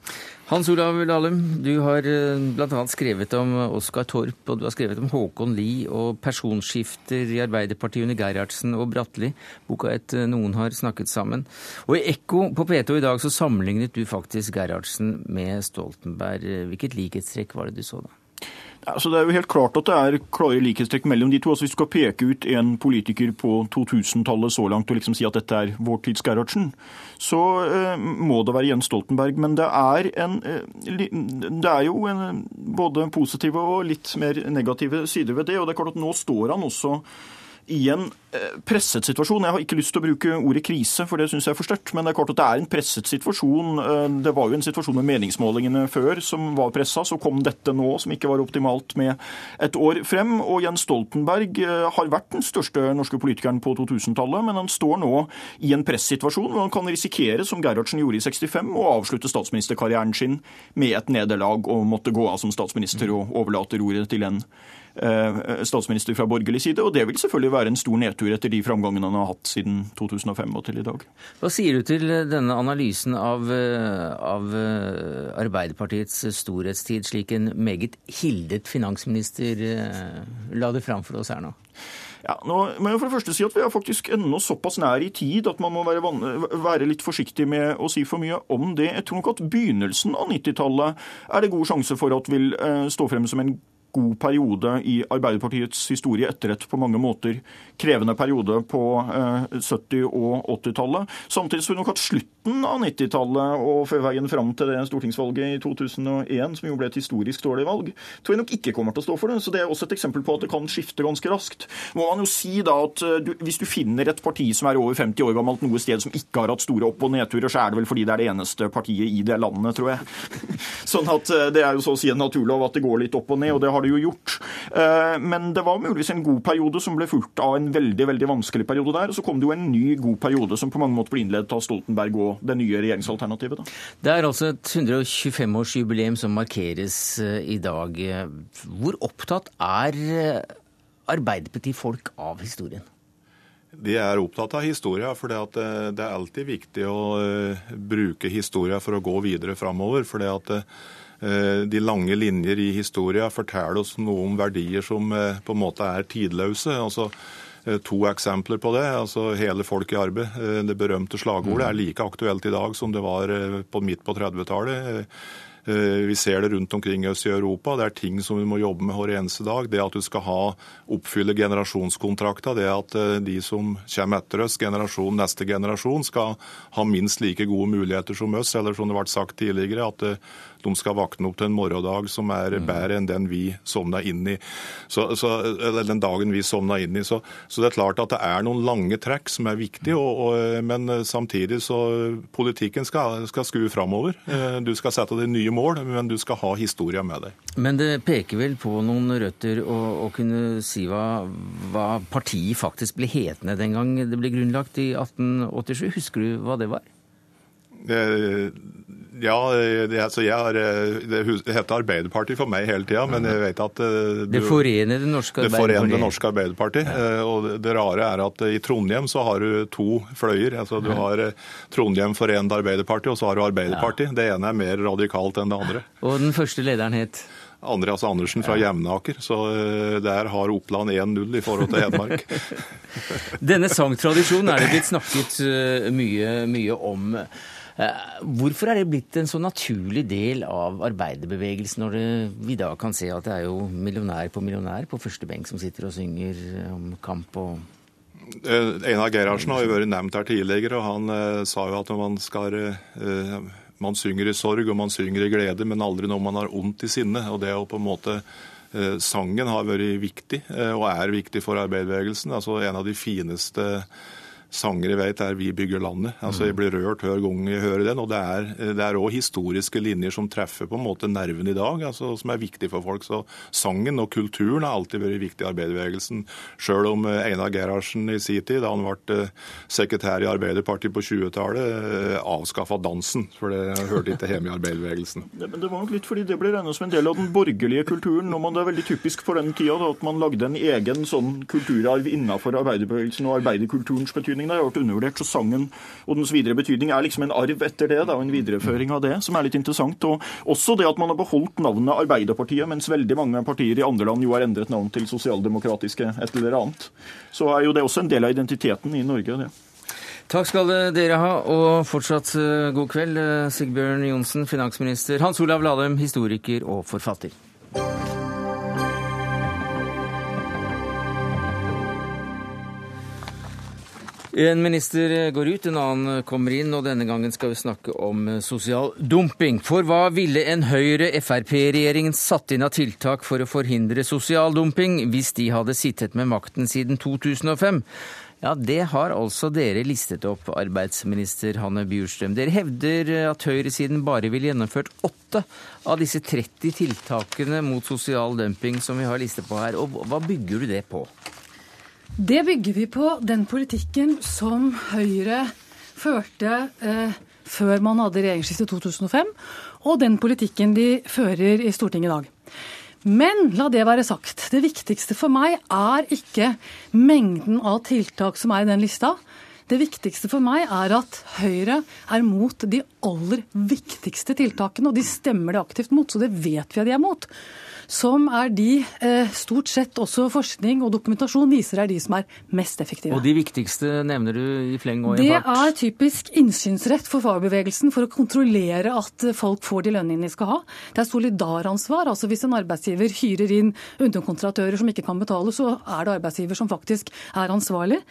Hans Olav Lahlum, du har eh, bl.a. skrevet om Oskar Torp, og du har skrevet om Håkon Lie og personskifter i Arbeiderpartiet under Gerhardsen og Bratteli. Boka et eh, Noen har snakket sammen. Og i Ekko på P2 i dag så sammenlignet du faktisk Gerhardsen med Stoltenberg. Hvilket likhetstrekk var det du så da? Altså, det er jo helt klart at det er klare likhetstrekk mellom de to. Altså, hvis du skal peke ut en politiker på 2000-tallet så langt og liksom si at dette er vår tids Gerhardsen, så eh, må det være Jens Stoltenberg. Men det er, en, eh, det er jo en, både positive og litt mer negative sider ved det. Og det er klart at nå står han også i en eh, presset situasjon. Jeg har ikke lyst til å bruke ordet krise, for det syns jeg er for sterkt. Men det er klart at det er en presset situasjon. Eh, det var jo en situasjon med meningsmålingene før som var pressa. Så kom dette nå, som ikke var optimalt, med et år frem. Og Jens Stoltenberg eh, har vært den største norske politikeren på 2000-tallet, men han står nå i en pressituasjon hvor han kan risikere, som Gerhardsen gjorde i 65, å avslutte statsministerkarrieren sin med et nederlag og måtte gå av som statsminister og overlate roret til en statsminister fra borgerlig side. Og det vil selvfølgelig være en stor nedtur etter de framgangene han har hatt siden 2005 og til i dag. Hva sier du til denne analysen av, eh, av eh, Arbeiderpartiets storhetstid, slik en meget hildet finansminister la det fram for oss her nå? Ja, nå må jeg for det første si at Vi er faktisk ennå såpass nær i tid at man må være, være, litt forsiktig med å si for mye om det. Jeg tror nok at Begynnelsen av 90-tallet er det god sjanse for at vil stå frem som en god periode i Arbeiderpartiets historie etter et på mange måter krevende periode på 70- eh, og 80-tallet. Samtidig som vi nok hatt slutten av 90-tallet og før veien fram til det stortingsvalget i 2001, som jo ble et historisk dårlig valg, tror jeg nok ikke kommer til å stå for det. Så det er også et eksempel på at det kan skifte ganske raskt. Må man jo si da at eh, du, Hvis du finner et parti som er over 50 år gammelt noe sted som ikke har hatt store opp- og nedturer, så er det vel fordi det er det eneste partiet i det landet, tror jeg. *laughs* Sånn at eh, Det er jo så å si en naturlov at det går litt opp og ned, og det har det jo gjort. Men det var muligvis en god periode som ble fulgt av en veldig veldig vanskelig periode der. Og så kom det jo en ny god periode som på mange måter ble innledet av Stoltenberg og det nye regjeringsalternativet. Da. Det er altså et 125-årsjubileum som markeres eh, i dag. Hvor opptatt er eh, Arbeiderparti-folk av historien? De er opptatt av historia, for det er alltid viktig å eh, bruke historia for å gå videre framover. For de lange linjer i historia forteller oss noe om verdier som på en måte er tidløse. Altså, Eh, to eksempler på det. altså Hele folk i arbeid, eh, det berømte slagordet, er like aktuelt i dag som det var eh, på midt på 30-tallet. Vi ser det rundt omkring oss i Europa. Det er ting som vi må jobbe med hver eneste dag. Det at du skal ha, oppfylle generasjonskontrakter, det at de som kommer etter oss, generasjon, neste generasjon, skal ha minst like gode muligheter som oss. Eller som det ble sagt tidligere, at de skal våkne opp til en morgendag som er mm. bedre enn den vi sovna inn i. Så, så, eller den dagen vi sovna inn i. Så, så, det er klart at det er noen lange trekk som er viktige, og, og, men samtidig så politikken skal, skal skue framover. Eh, du skal sette deg nye mål, men du skal ha historia med deg. Men det peker vel på noen røtter å, å kunne si hva, hva partiet faktisk ble hetende den gang det ble grunnlagt i 1887. Husker du hva det var? Det, ja, det, altså jeg har, det heter Arbeiderpartiet for meg hele tida, men jeg vet at eh, du, Det forener det norske Arbeiderpartiet? Det forener det norske Arbeiderpartiet. Ja. Eh, og det rare er at i Trondheim så har du to fløyer. altså Du har eh, Trondheim Forenede Arbeiderparti, og så har du Arbeiderpartiet. Ja. Det ene er mer radikalt enn det andre. Og den første lederen het? Andreas Andersen fra Jevnaker. Så der har Oppland 1-0 i forhold til Hedmark. *laughs* Denne sangtradisjonen er det blitt snakket mye, mye om. Eh, hvorfor er det blitt en så naturlig del av arbeiderbevegelsen, når det, vi da kan se at det er jo millionær på millionær på første benk som sitter og synger om kamp og eh, Einar Gerhardsen har jo vært nevnt her tidligere, og han eh, sa jo at man skal eh, man synger i sorg og man synger i glede, men aldri når man har ondt i sinne. Og det er jo på en måte eh, Sangen har vært viktig, eh, og er viktig for arbeiderbevegelsen. Altså En av de fineste sanger jeg vet er 'Vi bygger landet'. Altså Jeg blir rørt hver gang jeg hører den. Og det er òg historiske linjer som treffer på en måte nerven i dag, altså, som er viktig for folk. Så sangen og kulturen har alltid vært viktig i arbeiderbevegelsen. Sjøl om eh, Einar Gerhardsen i sin tid, da han ble eh, sekretær i Arbeiderpartiet på 20-tallet, eh, avskaffa dansen. For det hørte ikke hjemme i arbeiderbevegelsen. *laughs* Det, men det var nok litt fordi det ble regna som en del av den borgerlige kulturen. når man Det er veldig typisk for den tida da, at man lagde en egen sånn kulturarv innafor arbeiderbevegelsen og arbeiderkulturens betydning betydning. Det har vært undervurdert. Så sangen og dens videre betydning er liksom en arv etter det, da, en videreføring av det, som er litt interessant. Og også det at man har beholdt navnet Arbeiderpartiet, mens veldig mange partier i andre land jo har endret navn til sosialdemokratiske et eller annet. Så er jo det også en del av identiteten i Norge. det. Takk skal dere ha, og fortsatt eh, god kveld. Eh, Sigbjørn Johnsen, finansminister. Hans Olav Lahlum, historiker og forfatter. En minister går ut, en annen kommer inn, og denne gangen skal vi snakke om sosial dumping. For hva ville en Høyre-Frp-regjering satt inn av tiltak for å forhindre sosial dumping hvis de hadde sittet med makten siden 2005? Ja, Det har altså dere listet opp, arbeidsminister Hanne Bjurstrøm. Dere hevder at høyresiden bare ville gjennomført åtte av disse 30 tiltakene mot sosial dumping som vi har listet på her. Og hva bygger du det på? Det bygger vi på den politikken som Høyre førte eh, før man hadde regjeringsskiftet 2005, og den politikken de fører i Stortinget i dag. Men la det være sagt. Det viktigste for meg er ikke mengden av tiltak som er i den lista. Det viktigste for meg er at Høyre er mot de aller viktigste tiltakene, og de stemmer det aktivt mot, så det vet vi at de er mot som er de eh, stort sett også forskning og dokumentasjon viser er de som er mest effektive. Og de viktigste nevner du i fleng og i fart? Det er typisk innsynsrett for fagbevegelsen for å kontrollere at folk får de lønningene de skal ha. Det er solidaransvar. altså Hvis en arbeidsgiver hyrer inn underkontratører som ikke kan betale, så er det arbeidsgiver som faktisk er ansvarlig.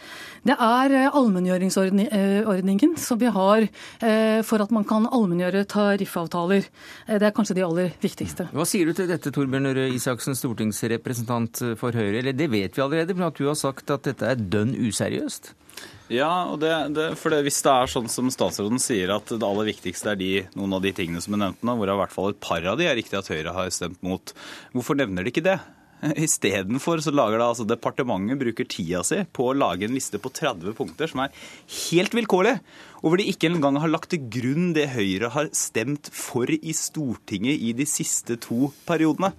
Det er eh, allmenngjøringsordningen som vi har eh, for at man kan allmenngjøre tariffavtaler. Det er kanskje de aller viktigste. Hva sier du til dette, Torbjørn? Røe Isaksen, stortingsrepresentant for Høyre. Eller det vet vi allerede, men at du har sagt at dette er dønn useriøst? Ja, det, det, for det, hvis det er sånn som statsråden sier, at det aller viktigste er de, noen av de tingene som er nevnt nå, hvor i hvert fall et par av de er riktig at Høyre har stemt mot, hvorfor nevner de ikke det? *laughs* Istedenfor så lager da altså departementet bruker tida si på å lage en liste på 30 punkter som er helt vilkårlig, og hvor de ikke engang har lagt til grunn det Høyre har stemt for i Stortinget i de siste to periodene.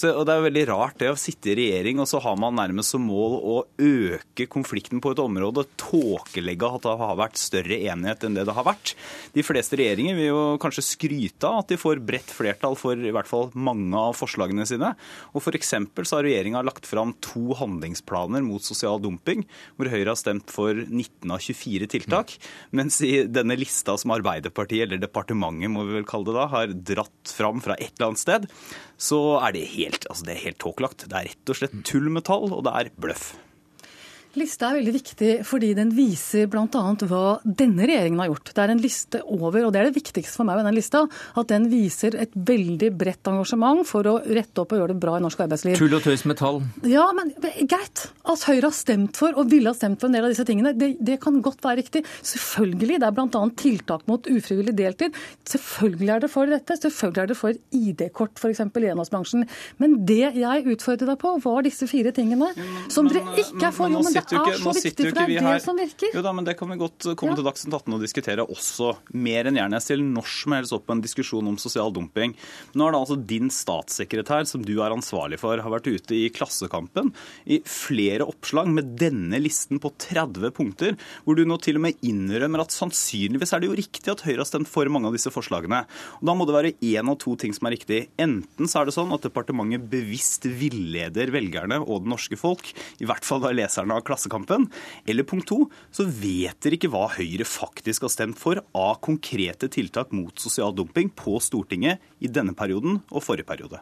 Så, og Det er jo veldig rart det å sitte i regjering, og så har man nærmest som mål å øke konflikten på et område, tåkelegge at det har vært større enighet enn det det har vært. De fleste regjeringer vil jo kanskje skryte av at de får bredt flertall for i hvert fall mange av forslagene sine. Og for så har regjeringa lagt fram to handlingsplaner mot sosial dumping, hvor Høyre har stemt for 19 av 24 tiltak. Mens i denne lista som Arbeiderpartiet, eller departementet må vi vel kalle det da, har dratt fram fra et eller annet sted, så er det helt, altså det er helt tåkelagt. Det er rett og slett tull med tall, og det er bløff. Lista er veldig viktig fordi den viser bl.a. hva denne regjeringen har gjort. Det er en liste over, og det er det viktigste for meg med den lista, at den viser et veldig bredt engasjement for å rette opp og gjøre det bra i norsk arbeidsliv. Tull og tøys med tall. Ja, men greit. At Høyre har stemt for og ville ha stemt for en del av disse tingene, det, det kan godt være riktig. Selvfølgelig. Det er bl.a. tiltak mot ufrivillig deltid. Selvfølgelig er det for dette. Selvfølgelig er det for ID-kort, f.eks. i enhåndsbransjen. Men det jeg utfordret deg på, var disse fire tingene som dere ikke er for. Jo, men sitter jo ikke, nå sitter jo ikke vi her Jo da, men det kan vi godt komme ja. til Dagsnytt 18 og diskutere også. Mer enn gjerne. Jeg stiller når som helst opp på en diskusjon om sosial dumping. Nå er det altså din statssekretær, som du er ansvarlig for, har vært ute i Klassekampen i flere oppslag med denne listen på 30 punkter, hvor du nå til og med innrømmer at sannsynligvis er det jo riktig at Høyre har stemt for mange av disse forslagene. Og Da må det være én av to ting som er riktig. Enten så er det sånn at departementet bevisst villeder velgerne og det norske folk, i hvert fall da leserne av Klassekampen. Eller punkt to, så vet dere ikke hva Høyre faktisk har stemt for av konkrete tiltak mot sosial dumping på Stortinget i denne perioden og forrige periode.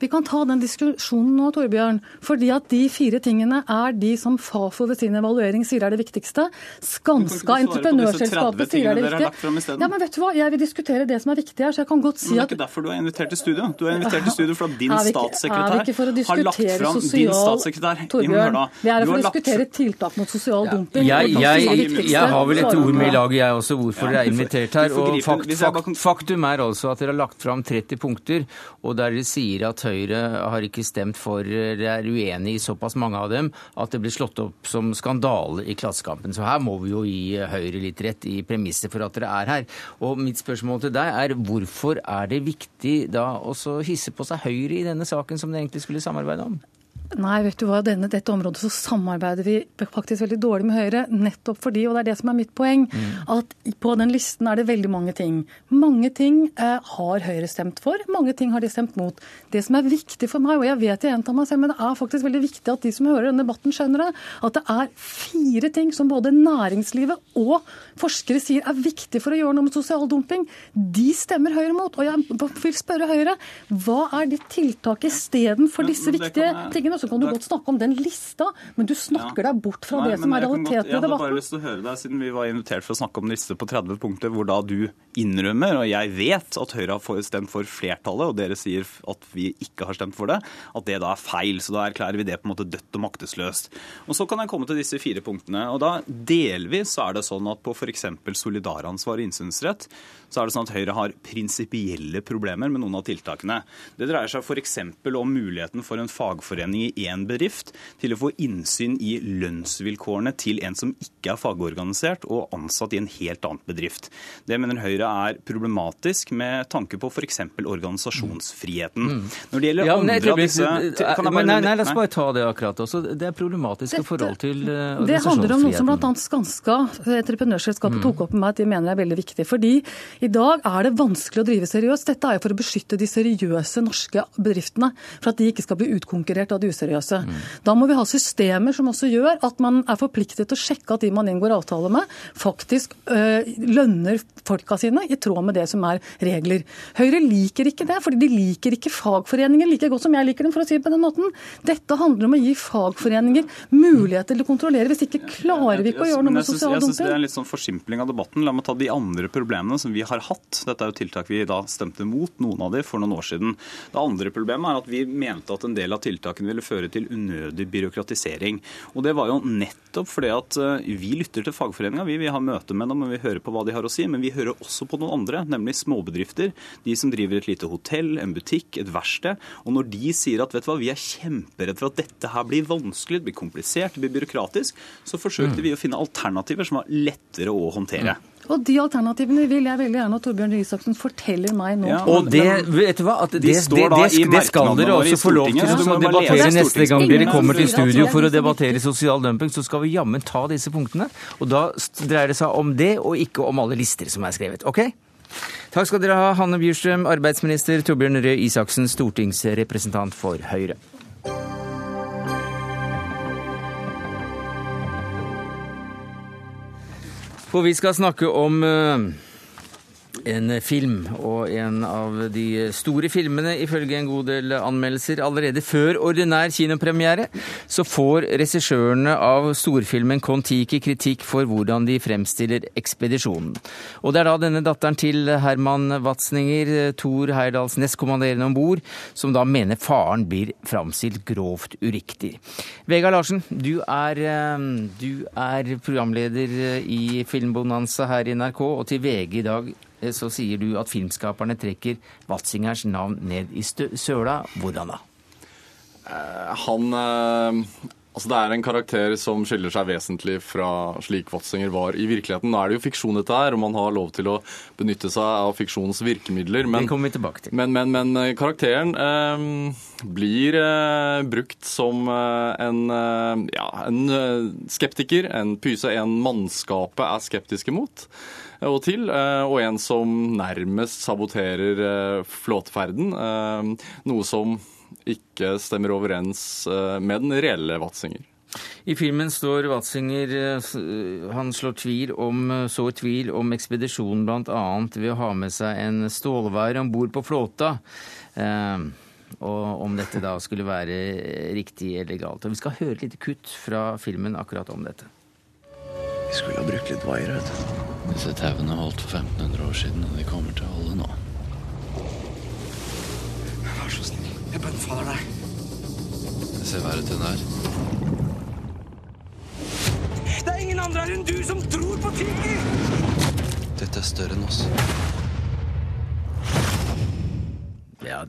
Vi kan ta den diskusjonen nå, Torbjørn. Fordi at de fire tingene er de som Fafo ved sin evaluering sier er det viktigste. Skanska entreprenørselskapet sier er det viktige. Ja, men vet du hva? Jeg vil diskutere det som er viktig her, så jeg kan godt si at Men det er ikke derfor du er invitert til studio. Du er invitert til studio fordi din statssekretær har lagt fram din statssekretær Torbjørn, vi er her for å diskutere tiltak mot sosial dumping. Jeg, jeg, jeg, har vel et ord med i laget, jeg også, hvorfor dere er invitert her. Og fakt, fakt, faktum er altså at dere har lagt fram 30 punkter, og der dere sier at Høyre har ikke stemt for, eller er uenig i såpass mange av dem, at det blir slått opp som skandale i Klassekampen. Så her må vi jo gi Høyre litt rett i premisset for at dere er her. Og mitt spørsmål til deg er hvorfor er det viktig da å hisse på seg Høyre i denne saken som de egentlig skulle samarbeide om? Nei, vet du hva, denne, dette området så samarbeider vi faktisk veldig dårlig med Høyre. Nettopp fordi, og det er det som er mitt poeng, mm. at på den listen er det veldig mange ting. Mange ting eh, har Høyre stemt for, mange ting har de stemt mot. Det som er viktig for meg, og jeg vet jeg gjentar meg selv, men det er faktisk veldig viktig at de som hører denne debatten, skjønner det, at det er fire ting som både næringslivet og forskere sier er viktig for å gjøre noe med sosial dumping. De stemmer Høyre mot. Og jeg vil spørre Høyre, hva er ditt tiltak istedenfor disse viktige tingene? Så kan du godt snakke om den lista, men du snakker deg bort fra Nei, det som er realiteten i Jeg hadde bare lyst til å høre deg, siden vi var invitert for å snakke om en liste på 30 punkter, hvor da du innrømmer, og jeg vet at Høyre har stemt for flertallet, og dere sier at vi ikke har stemt for det, at det da er feil. Så da erklærer vi det på en måte dødt og maktesløst. Og så kan jeg komme til disse fire punktene. Og da delvis så er det sånn at på f.eks. solidaransvar og innsynsrett, så er det sånn at Høyre har prinsipielle problemer med noen av tiltakene. Det dreier seg f.eks. om muligheten for en fagforening i én bedrift til å få innsyn i lønnsvilkårene til en som ikke er fagorganisert og ansatt i en helt annen bedrift. Det mener Høyre er problematisk med tanke på f.eks. organisasjonsfriheten. Når det gjelder Ja, andre av disse eh, kan jeg men nei, nei, la oss bare ta det akkurat også. Det er problematisk i forhold til organisasjonsfriheten. Det handler om noe som bl.a. Skanska, entreprenørselskapet, Mm. tok opp med meg at de mener er veldig viktig. Fordi i dag er det vanskelig å drive seriøst. Dette er jo for å beskytte de seriøse norske bedriftene, for at de ikke skal bli utkonkurrert av de useriøse. Mm. Da må vi ha systemer som også gjør at man er forpliktet til å sjekke at de man inngår avtale med, faktisk øh, lønner folka sine i tråd med det som er regler. Høyre liker ikke det, fordi de liker ikke fagforeninger like godt som jeg liker dem, for å si det på den måten. Dette handler om å gi fagforeninger muligheter til å kontrollere. Hvis ikke klarer vi ikke å gjøre noe med jeg synes- Jeg syns det er en litt sånn forsimpling av debatten. La meg ta de andre problemene som vi har hatt. Dette er jo tiltak vi da stemte mot, noen av de, for noen år siden. Det andre problemet er at vi mente at en del av tiltakene ville føre til unødig byråkratisering. Og det var jo nettopp fordi at eh, vi lytter til fagforeninga. Vi, vi har møte med dem, og vi hører på hva de har å si. Men vi hører også på noen andre, nemlig småbedrifter. De som driver et lite hotell, en butikk, et verksted. Og når de sier at vet du hva, vi er kjemperedde for at dette her blir vanskelig, det blir komplisert, det blir byråkratisk, så forsøkte vi å finne alternativer som var lettere å håndtere. Og de alternativene vil jeg veldig gjerne at Torbjørn Røe Isaksen forteller meg nå. Ja, Og det, vet du hva, at det, De det, det, det, skal dere også få lov til å debattere neste gang dere kommer til studio for å er debattere sosial dumping, så skal vi jammen ta disse punktene. Og da dreier det seg om det, og ikke om alle lister som er skrevet. Ok? Takk skal dere ha, Hanne Bjurstrøm, arbeidsminister, Torbjørn Røe Isaksen, stortingsrepresentant for Høyre. For vi skal snakke om eh, en film, og en av de store filmene, ifølge en god del anmeldelser. Allerede før ordinær kinopremiere så får regissørene av storfilmen Kon-Tiki kritikk for hvordan de fremstiller ekspedisjonen. Og det er da denne datteren til Herman Watzninger, Thor Heyerdahls nestkommanderende om bord, som da mener faren blir framstilt grovt uriktig. Vegard Larsen, du er, eh, du er programleder i Filmbonanza her i NRK, og til VG i dag eh, så sier du at filmskaperne trekker Watzingers navn ned i søla. Hvordan da? Han eh, Altså Det er en karakter som skiller seg vesentlig fra slik Watzinger var i virkeligheten. Nå er det jo fiksjon dette her, og man har lov til å benytte seg av fiksjonens virkemidler. Men, Det kommer vi tilbake til. men, men, men eh, karakteren eh, blir eh, brukt som eh, en, eh, ja, en eh, skeptiker, en pyse en mannskapet er skeptiske mot eh, og til, eh, og en som nærmest saboterer eh, flåteferden. eh, Noe som ikke stemmer overens med den reelle Watzinger. I filmen står Watzinger Han slår tvil om, sår tvil om ekspedisjonen bl.a. ved å ha med seg en stålveier om bord på flåta. Og om dette da skulle være riktig eller galt. Og Vi skal høre et lite kutt fra filmen akkurat om dette. Vi skulle ha brukt litt vaier, vet du. Disse tauene holdt for 1500 år siden, og de kommer til å holde nå. Vær så snill. Jeg bønnfaller deg. Det ser verre ut enn det er. Det er ingen andre her enn du som tror på Tiki! Dette er større enn oss.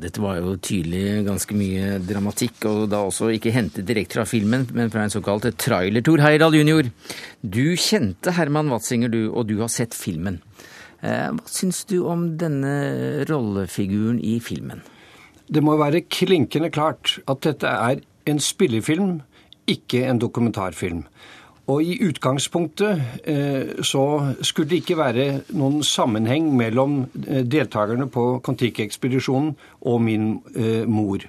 Dette var jo tydelig ganske mye dramatikk, og da også ikke hentet direkte fra filmen, men fra en såkalt trailer. Tor Heyerdahl jr., du kjente Herman Watzinger, du, og du har sett filmen. Eh, Hva syns du om denne rollefiguren i filmen? Det må være klinkende klart at dette er en spillefilm, ikke en dokumentarfilm. Og i utgangspunktet eh, så skulle det ikke være noen sammenheng mellom eh, deltakerne på Kon-Tiki-ekspedisjonen og min eh, mor.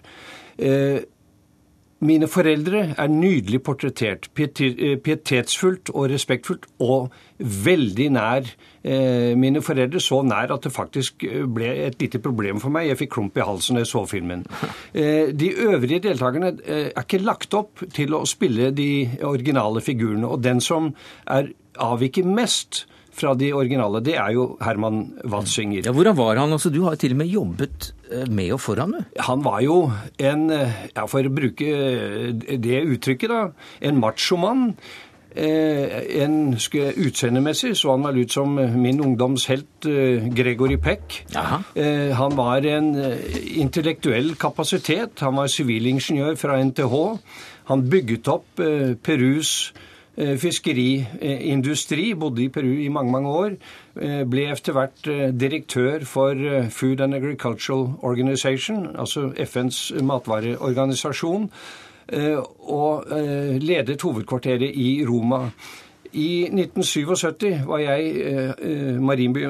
Eh, mine foreldre er nydelig portrettert. Pietetsfullt og respektfullt, og veldig nær eh, mine foreldre. Så nær at det faktisk eh, ble et lite problem for meg. Jeg fikk klump i halsen da jeg så filmen. *laughs* Eh, De øvrige deltakerne eh, er ikke lagt opp til å spille de originale figurene. Og den som er avviker mest fra de originale, det er jo Herman Watzinger. Ja, hvordan var han? Altså, du har til og med jobbet eh, med og for ham, du. Han var jo en, eh, ja, for å bruke eh, det uttrykket, da, en machomann. Eh, en Utseendemessig så han vel ut som min ungdomshelt eh, Gregory Peck. Eh, han var en intellektuell kapasitet. Han var sivilingeniør fra NTH. Han bygget opp Perus fiskeriindustri, bodde i Peru i mange, mange år. eh, Ble etter hvert eh, direktør for eh, Food and Agricultural Organization, altså FNs matvareorganisasjon, eh, og eh, ledet hovedkvarteret i Roma. I 1977 var jeg eh, eh, marinbi-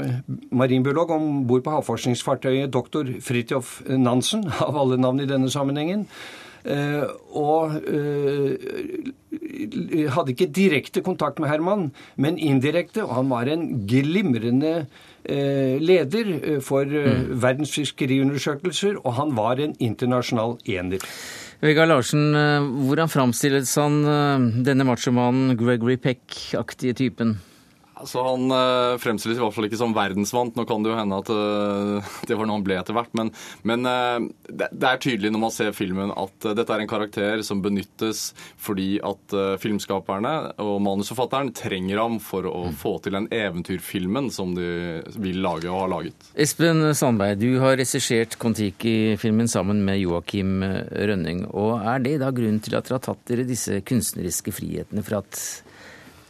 marinbiolog om bord på havforskningsfartøyet Dr. Fridtjof Nansen, *laughs* av alle navn i denne sammenhengen. Eh, og eh, hadde ikke direkte kontakt med Herman, men indirekte. Og han var en glimrende eh, leder for eh, verdens fiskeriundersøkelser, og han var en internasjonal ener. Vegard Larsen, hvordan framstilles han, denne machomannen, Gregory Peck-aktige typen? Altså, Han øh, fremstilles i hvert fall ikke som verdensvant. Nå kan det jo hende at øh, *laughs* det var noe han ble etter hvert. Men, men øh, det, det er tydelig når man ser filmen at dette er en karakter som benyttes fordi at filmskaperne og manusforfatteren trenger ham for å få til den eventyrfilmen som de vil lage og har laget. Espen Sandberg, du har regissert Kon-Tiki-filmen sammen med Joakim Rønning. Og er det da grunnen til at dere har tatt dere disse kunstneriske frihetene for at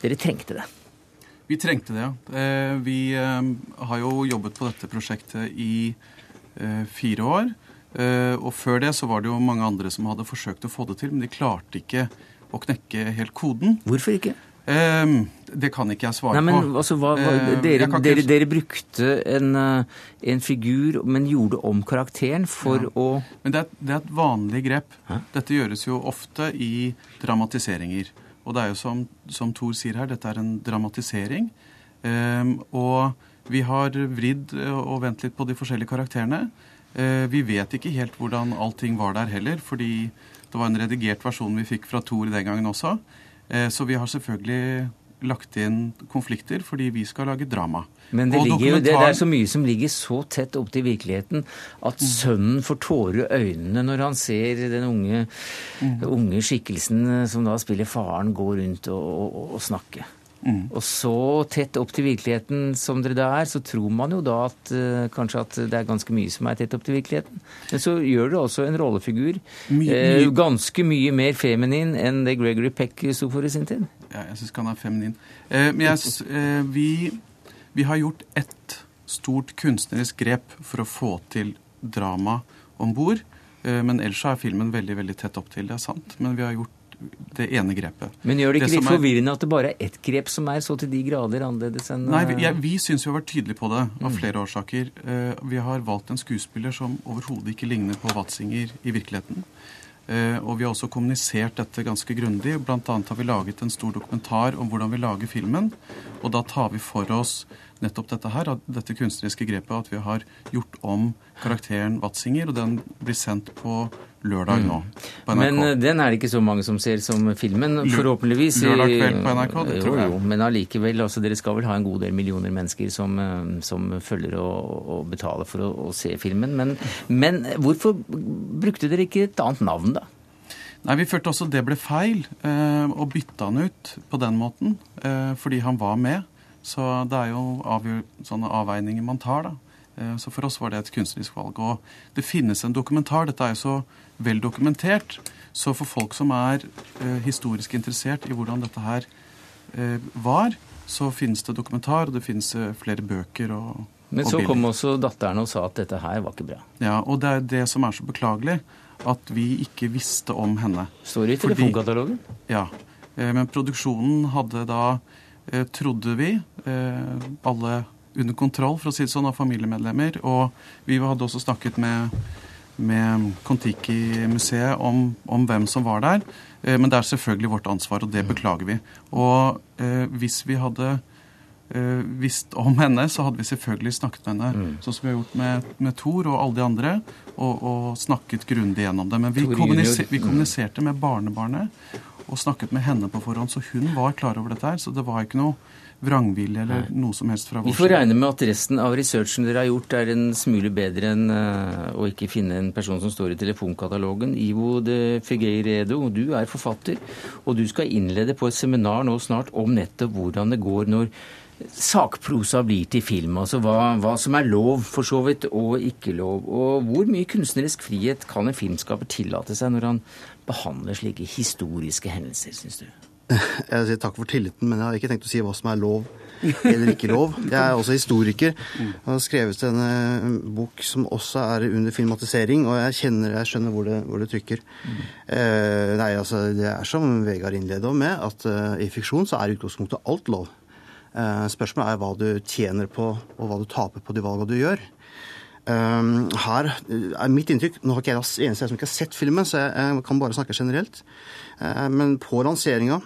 dere trengte det? Vi trengte det, ja. Eh, Vi eh, har jo jobbet på dette prosjektet i eh, fire år. Eh, Og før det så var det jo mange andre som hadde forsøkt å få det til, men de klarte ikke å knekke helt koden. Hvorfor ikke? Det kan ikke jeg svare Nei, men på. altså, hva, hva, dere, jeg ikke- dere, dere brukte en, en figur, men gjorde om karakteren for Ja. å Men det er, det er et vanlig grep. Dette gjøres jo ofte i dramatiseringer. Og det er jo som, som Thor sier her, dette er en dramatisering. Ehm, og vi har vridd eh, og vendt litt på de forskjellige karakterene. Eh, vi vet ikke helt hvordan allting var der heller, fordi det var en redigert versjon vi fikk fra Thor den gangen også. Eh, så vi har selvfølgelig lagt inn konflikter fordi vi skal lage drama. Men det, ligger det, det er så mye som ligger så tett opp til virkeligheten at sønnen får tårer i øynene når han ser den unge, unge skikkelsen eh, som da spiller faren, gå rundt og, og, og snakke. Mm. Og så tett opp til virkeligheten som dere da er, så tror man jo da at uh, kanskje at det er ganske mye som er tett opp til virkeligheten. Men så gjør dere også en rollefigur my, my. Uh, ganske mye mer feminin enn det Gregory Peck sto for i sin tid. Ja, jeg syns ikke han er feminin. Eh, men jeg, eh, vi, vi har gjort ett stort kunstnerisk grep for å få til drama om bord. Eh, men ellers er filmen veldig veldig tett opp til, det er sant. Men vi har gjort det ene grepet. Men gjør det ikke det litt er- forvirrende at det bare er ett grep som er så til de grader annerledes enn Nei, vi, ja, vi syns vi har vært tydelige på det av Mm. flere årsaker. Eh, vi har valgt en skuespiller som overhodet ikke ligner på Watzinger i virkeligheten. Eh, og vi har også kommunisert dette ganske grundig. Blant annet har vi laget en stor dokumentar om hvordan vi lager filmen. Og da tar vi for oss nettopp dette her, dette kunstneriske grepet, at vi har gjort om karakteren Watzinger, og den blir sendt på lørdag nå på NRK. Men eh, den er det ikke så mange som ser som filmen, forhåpentligvis. lørdag kveld på NRK, det tror jeg. Jo, jo, men allikevel, altså, dere skal vel ha en god del millioner mennesker som, eh, som følger og, og betaler for å, å se filmen. Men, men hvorfor brukte dere ikke et annet navn, da? Nei, Vi følte også det ble feil, eh, og bytta han ut på den måten. Eh, fordi han var med. Så det er jo avgjør, sånne avveininger man tar, da. Eh, så for oss var det et kunstnerisk valg. Og det finnes en dokumentar. Dette er jo så vel dokumentert. Så for folk som er eh, historisk interessert i hvordan dette her eh, var, så finnes det dokumentar, og det finnes eh, flere bøker og, Men så bilder. kom også datteren og sa at dette her var ikke bra. Ja, og det er det som er så beklagelig, at vi ikke visste om henne. Står det i telefonkatalogen? Ja. Eh, Men produksjonen hadde da, eh, trodde vi, eh, alle under kontroll, for å si det sånn, av familiemedlemmer. Og vi hadde også snakket med med Kon-Tiki-museet om, om, hvem som var der. Eh, men det er selvfølgelig vårt ansvar, og det beklager vi. Og eh, hvis vi hadde eh, visst om henne, så hadde vi selvfølgelig snakket med henne, mm. sånn som vi har gjort med, med Thor og alle de andre, og, og snakket grundig gjennom det. Men vi, kommuniser, vi kommuniserte med barnebarnet og snakket med henne på forhånd, så hun var klar over dette her. Så det var ikke noe vrangvilje eller Nei. noe som helst fra vår side. Vi får regne med at resten av researchen dere har gjort, er en smule bedre enn uh, å ikke finne en person som står i telefonkatalogen. Ivo de Figueiredo, du er forfatter, og du skal innlede på et seminar nå snart om nettopp hvordan det går når sakprosa blir til film. Altså hva, hva, som er lov, for så vidt, og ikke lov. Og hvor mye kunstnerisk frihet kan en filmskaper tillate seg når han behandler slike historiske hendelser, syns du? Jeg sier takk for tilliten, men jeg har ikke tenkt å si hva som er lov eller ikke lov. Jeg er også historiker. Jeg har skrevet en eh, bok som også er under filmatisering, og jeg kjenner, jeg skjønner hvor det, hvor det trykker. Mm. Eh, nei, altså, Det er som Vegard innleda med, at uh, i fiksjon så er utgangspunktet alt lov. Eh, spørsmålet er hva du tjener på, og hva du taper på de valgene du gjør. Her er mitt inntrykk Nå har ikke jeg eneste som ikke har sett filmen, så jeg, jeg kan bare snakke generelt. Men på lanseringa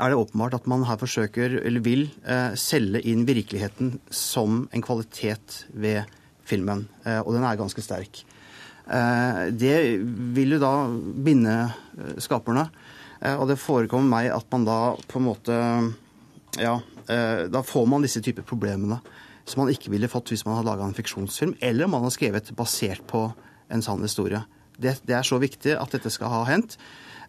er det åpenbart at man her forsøker, eller vil, eh, selge inn virkeligheten som en kvalitet ved filmen. Eh, og den er ganske sterk. Eh, det vil jo da binde skaperne. Og det forekommer meg at man da på en måte Ja, da får man disse typer problemene som man ikke ville fått hvis man hadde laga en fiksjonsfilm, eller om man har skrevet basert på en sann historie. Det, det er så viktig at dette skal ha hendt.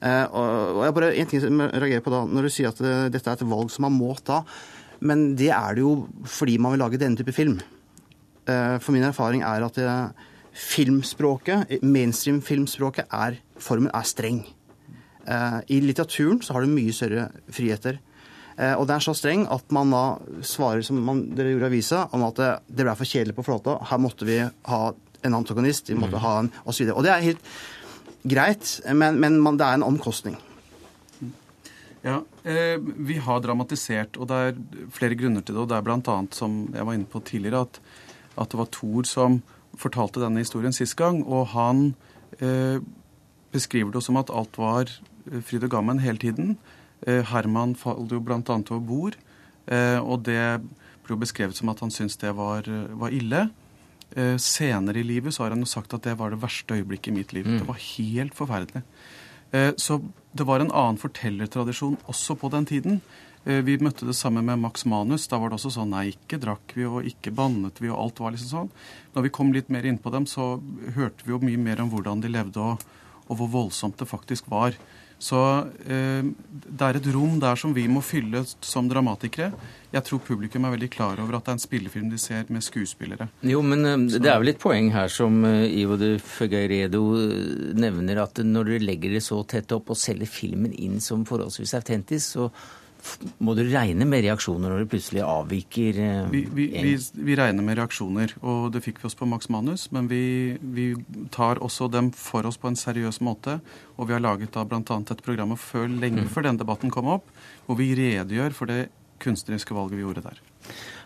Eh, og jeg bare En ting som jeg reagerer på da, når du sier at eh, dette er et valg som man må ta. Men det er det jo fordi man vil lage denne type film. Eh, for min erfaring er at filmspråket, mainstream-filmspråket, er Formen er streng. I litteraturen så har du mye større friheter. Og det er så streng at man da svarer som man, dere gjorde i avisa, om at det, ble for kjedelig på flåta. Her måtte vi ha en antagonist, vi måtte mm. ha en osv. Og det er helt greit, men, men man, det er en omkostning. Ja, eh, Vi har dramatisert, og det er flere grunner til det. og Det er bl.a. som jeg var inne på tidligere, at, at, det var Thor som fortalte denne historien sist gang. Og han eh, beskriver det som at alt var eh, fryd og gammen hele tiden. Eh, Herman falt jo bl.a. over bord, eh, og det ble jo beskrevet som at han syntes det var, var ille. Eh, senere i livet så har han jo sagt at det var det verste øyeblikket i mitt liv. Mm. Det var helt forferdelig. Eh, så det var en annen fortellertradisjon også på den tiden. Eh, vi møtte det samme med Max Manus. Da var det også sånn nei, ikke drakk vi, og ikke bannet vi, og alt var liksom sånn. Når vi kom litt mer innpå dem, så hørte vi jo mye mer om hvordan de levde, og, og hvor voldsomt det faktisk var. Så eh, det er et rom der som vi må fylle som dramatikere. Jeg tror publikum er veldig klar over at det er en spillefilm de ser med skuespillere. Jo, men eh, det er vel et poeng her som eh, Ivo de Figueiredo eh, nevner, at når dere legger det så tett opp og selger filmen inn som forholdsvis autentisk, så må du regne med reaksjoner når det plutselig avviker? Eh, vi, vi, vi, vi, regner med reaksjoner, og det fikk vi oss på Max Manus. Men vi, tar også dem for oss på en seriøs måte. Og vi har laget da bl.a. et program før, lenge mm. før den debatten kom opp, hvor vi redegjør for det kunstneriske valget vi gjorde der.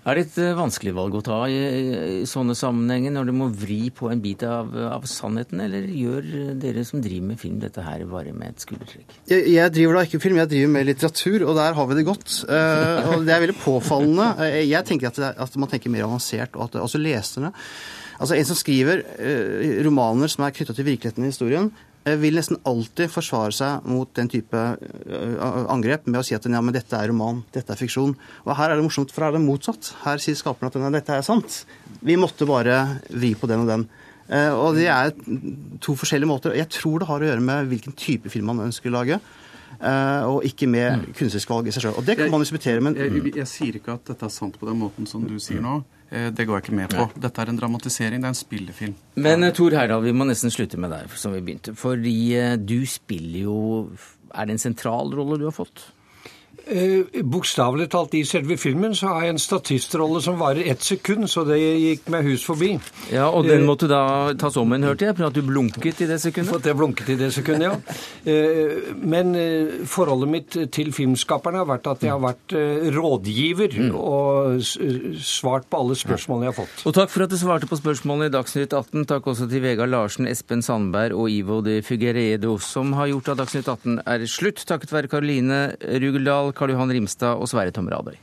Er det et eh, vanskelig valg å ta i, i sånne sammenhenger, når du må vri på en bit av, av, sannheten, eller gjør dere som driver med film dette her bare med et skuldertrekk? Jeg, jeg, driver da ikke film, jeg driver med litteratur, og der har vi det godt. Uh, og det er veldig påfallende. Uh, jeg tenker at, det, at, man tenker mer avansert, og at også leserne Altså En som skriver uh, romaner som er knytta til virkeligheten i historien, Eh, vil nesten alltid forsvare seg mot den type eh, angrep med å si at ja, men dette er roman, dette er fiksjon. Og her er det morsomt, for her er det motsatt. Her sier skaperen at dette er sant. Vi måtte bare vri på den og den. Eh, og det er to forskjellige måter. Jeg tror det har å gjøre med hvilken type film man ønsker å lage. Og ikke med mm. kunstnerisk valg i seg sjøl. Og det kan man diskutere, men jeg, jeg, jeg sier ikke at dette er sant på den måten som du sier nå. Eh, det går jeg ikke med på. Dette er en dramatisering, det er en spillefilm. Men eh, Tor Heyerdahl, vi må nesten slutte med deg, som vi begynte. Fordi eh, du spiller jo Er det en sentral rolle du har fått? Eh, Bokstavelig talt i selve filmen så har jeg en statistrolle som varer ett sekund, så det gikk meg hus forbi. Ja, Og den måtte da tas om igjen, hørte jeg, for at du blunket i det sekundet? For at jeg blunket i det sekundet, ja. Eh, Men eh, forholdet mitt til filmskaperne har vært at jeg har vært eh, rådgiver og s- svart på alle spørsmålene jeg har fått. Og takk for at du svarte på spørsmålene i Dagsnytt 18. Takk også til Vegard Larsen, Espen Sandberg og Ivo de Figueredo, som har gjort at Dagsnytt 18 er slutt, takket være Karoline Rugeldal, Karl Johan Rimstad og Sverre Tom Radøy.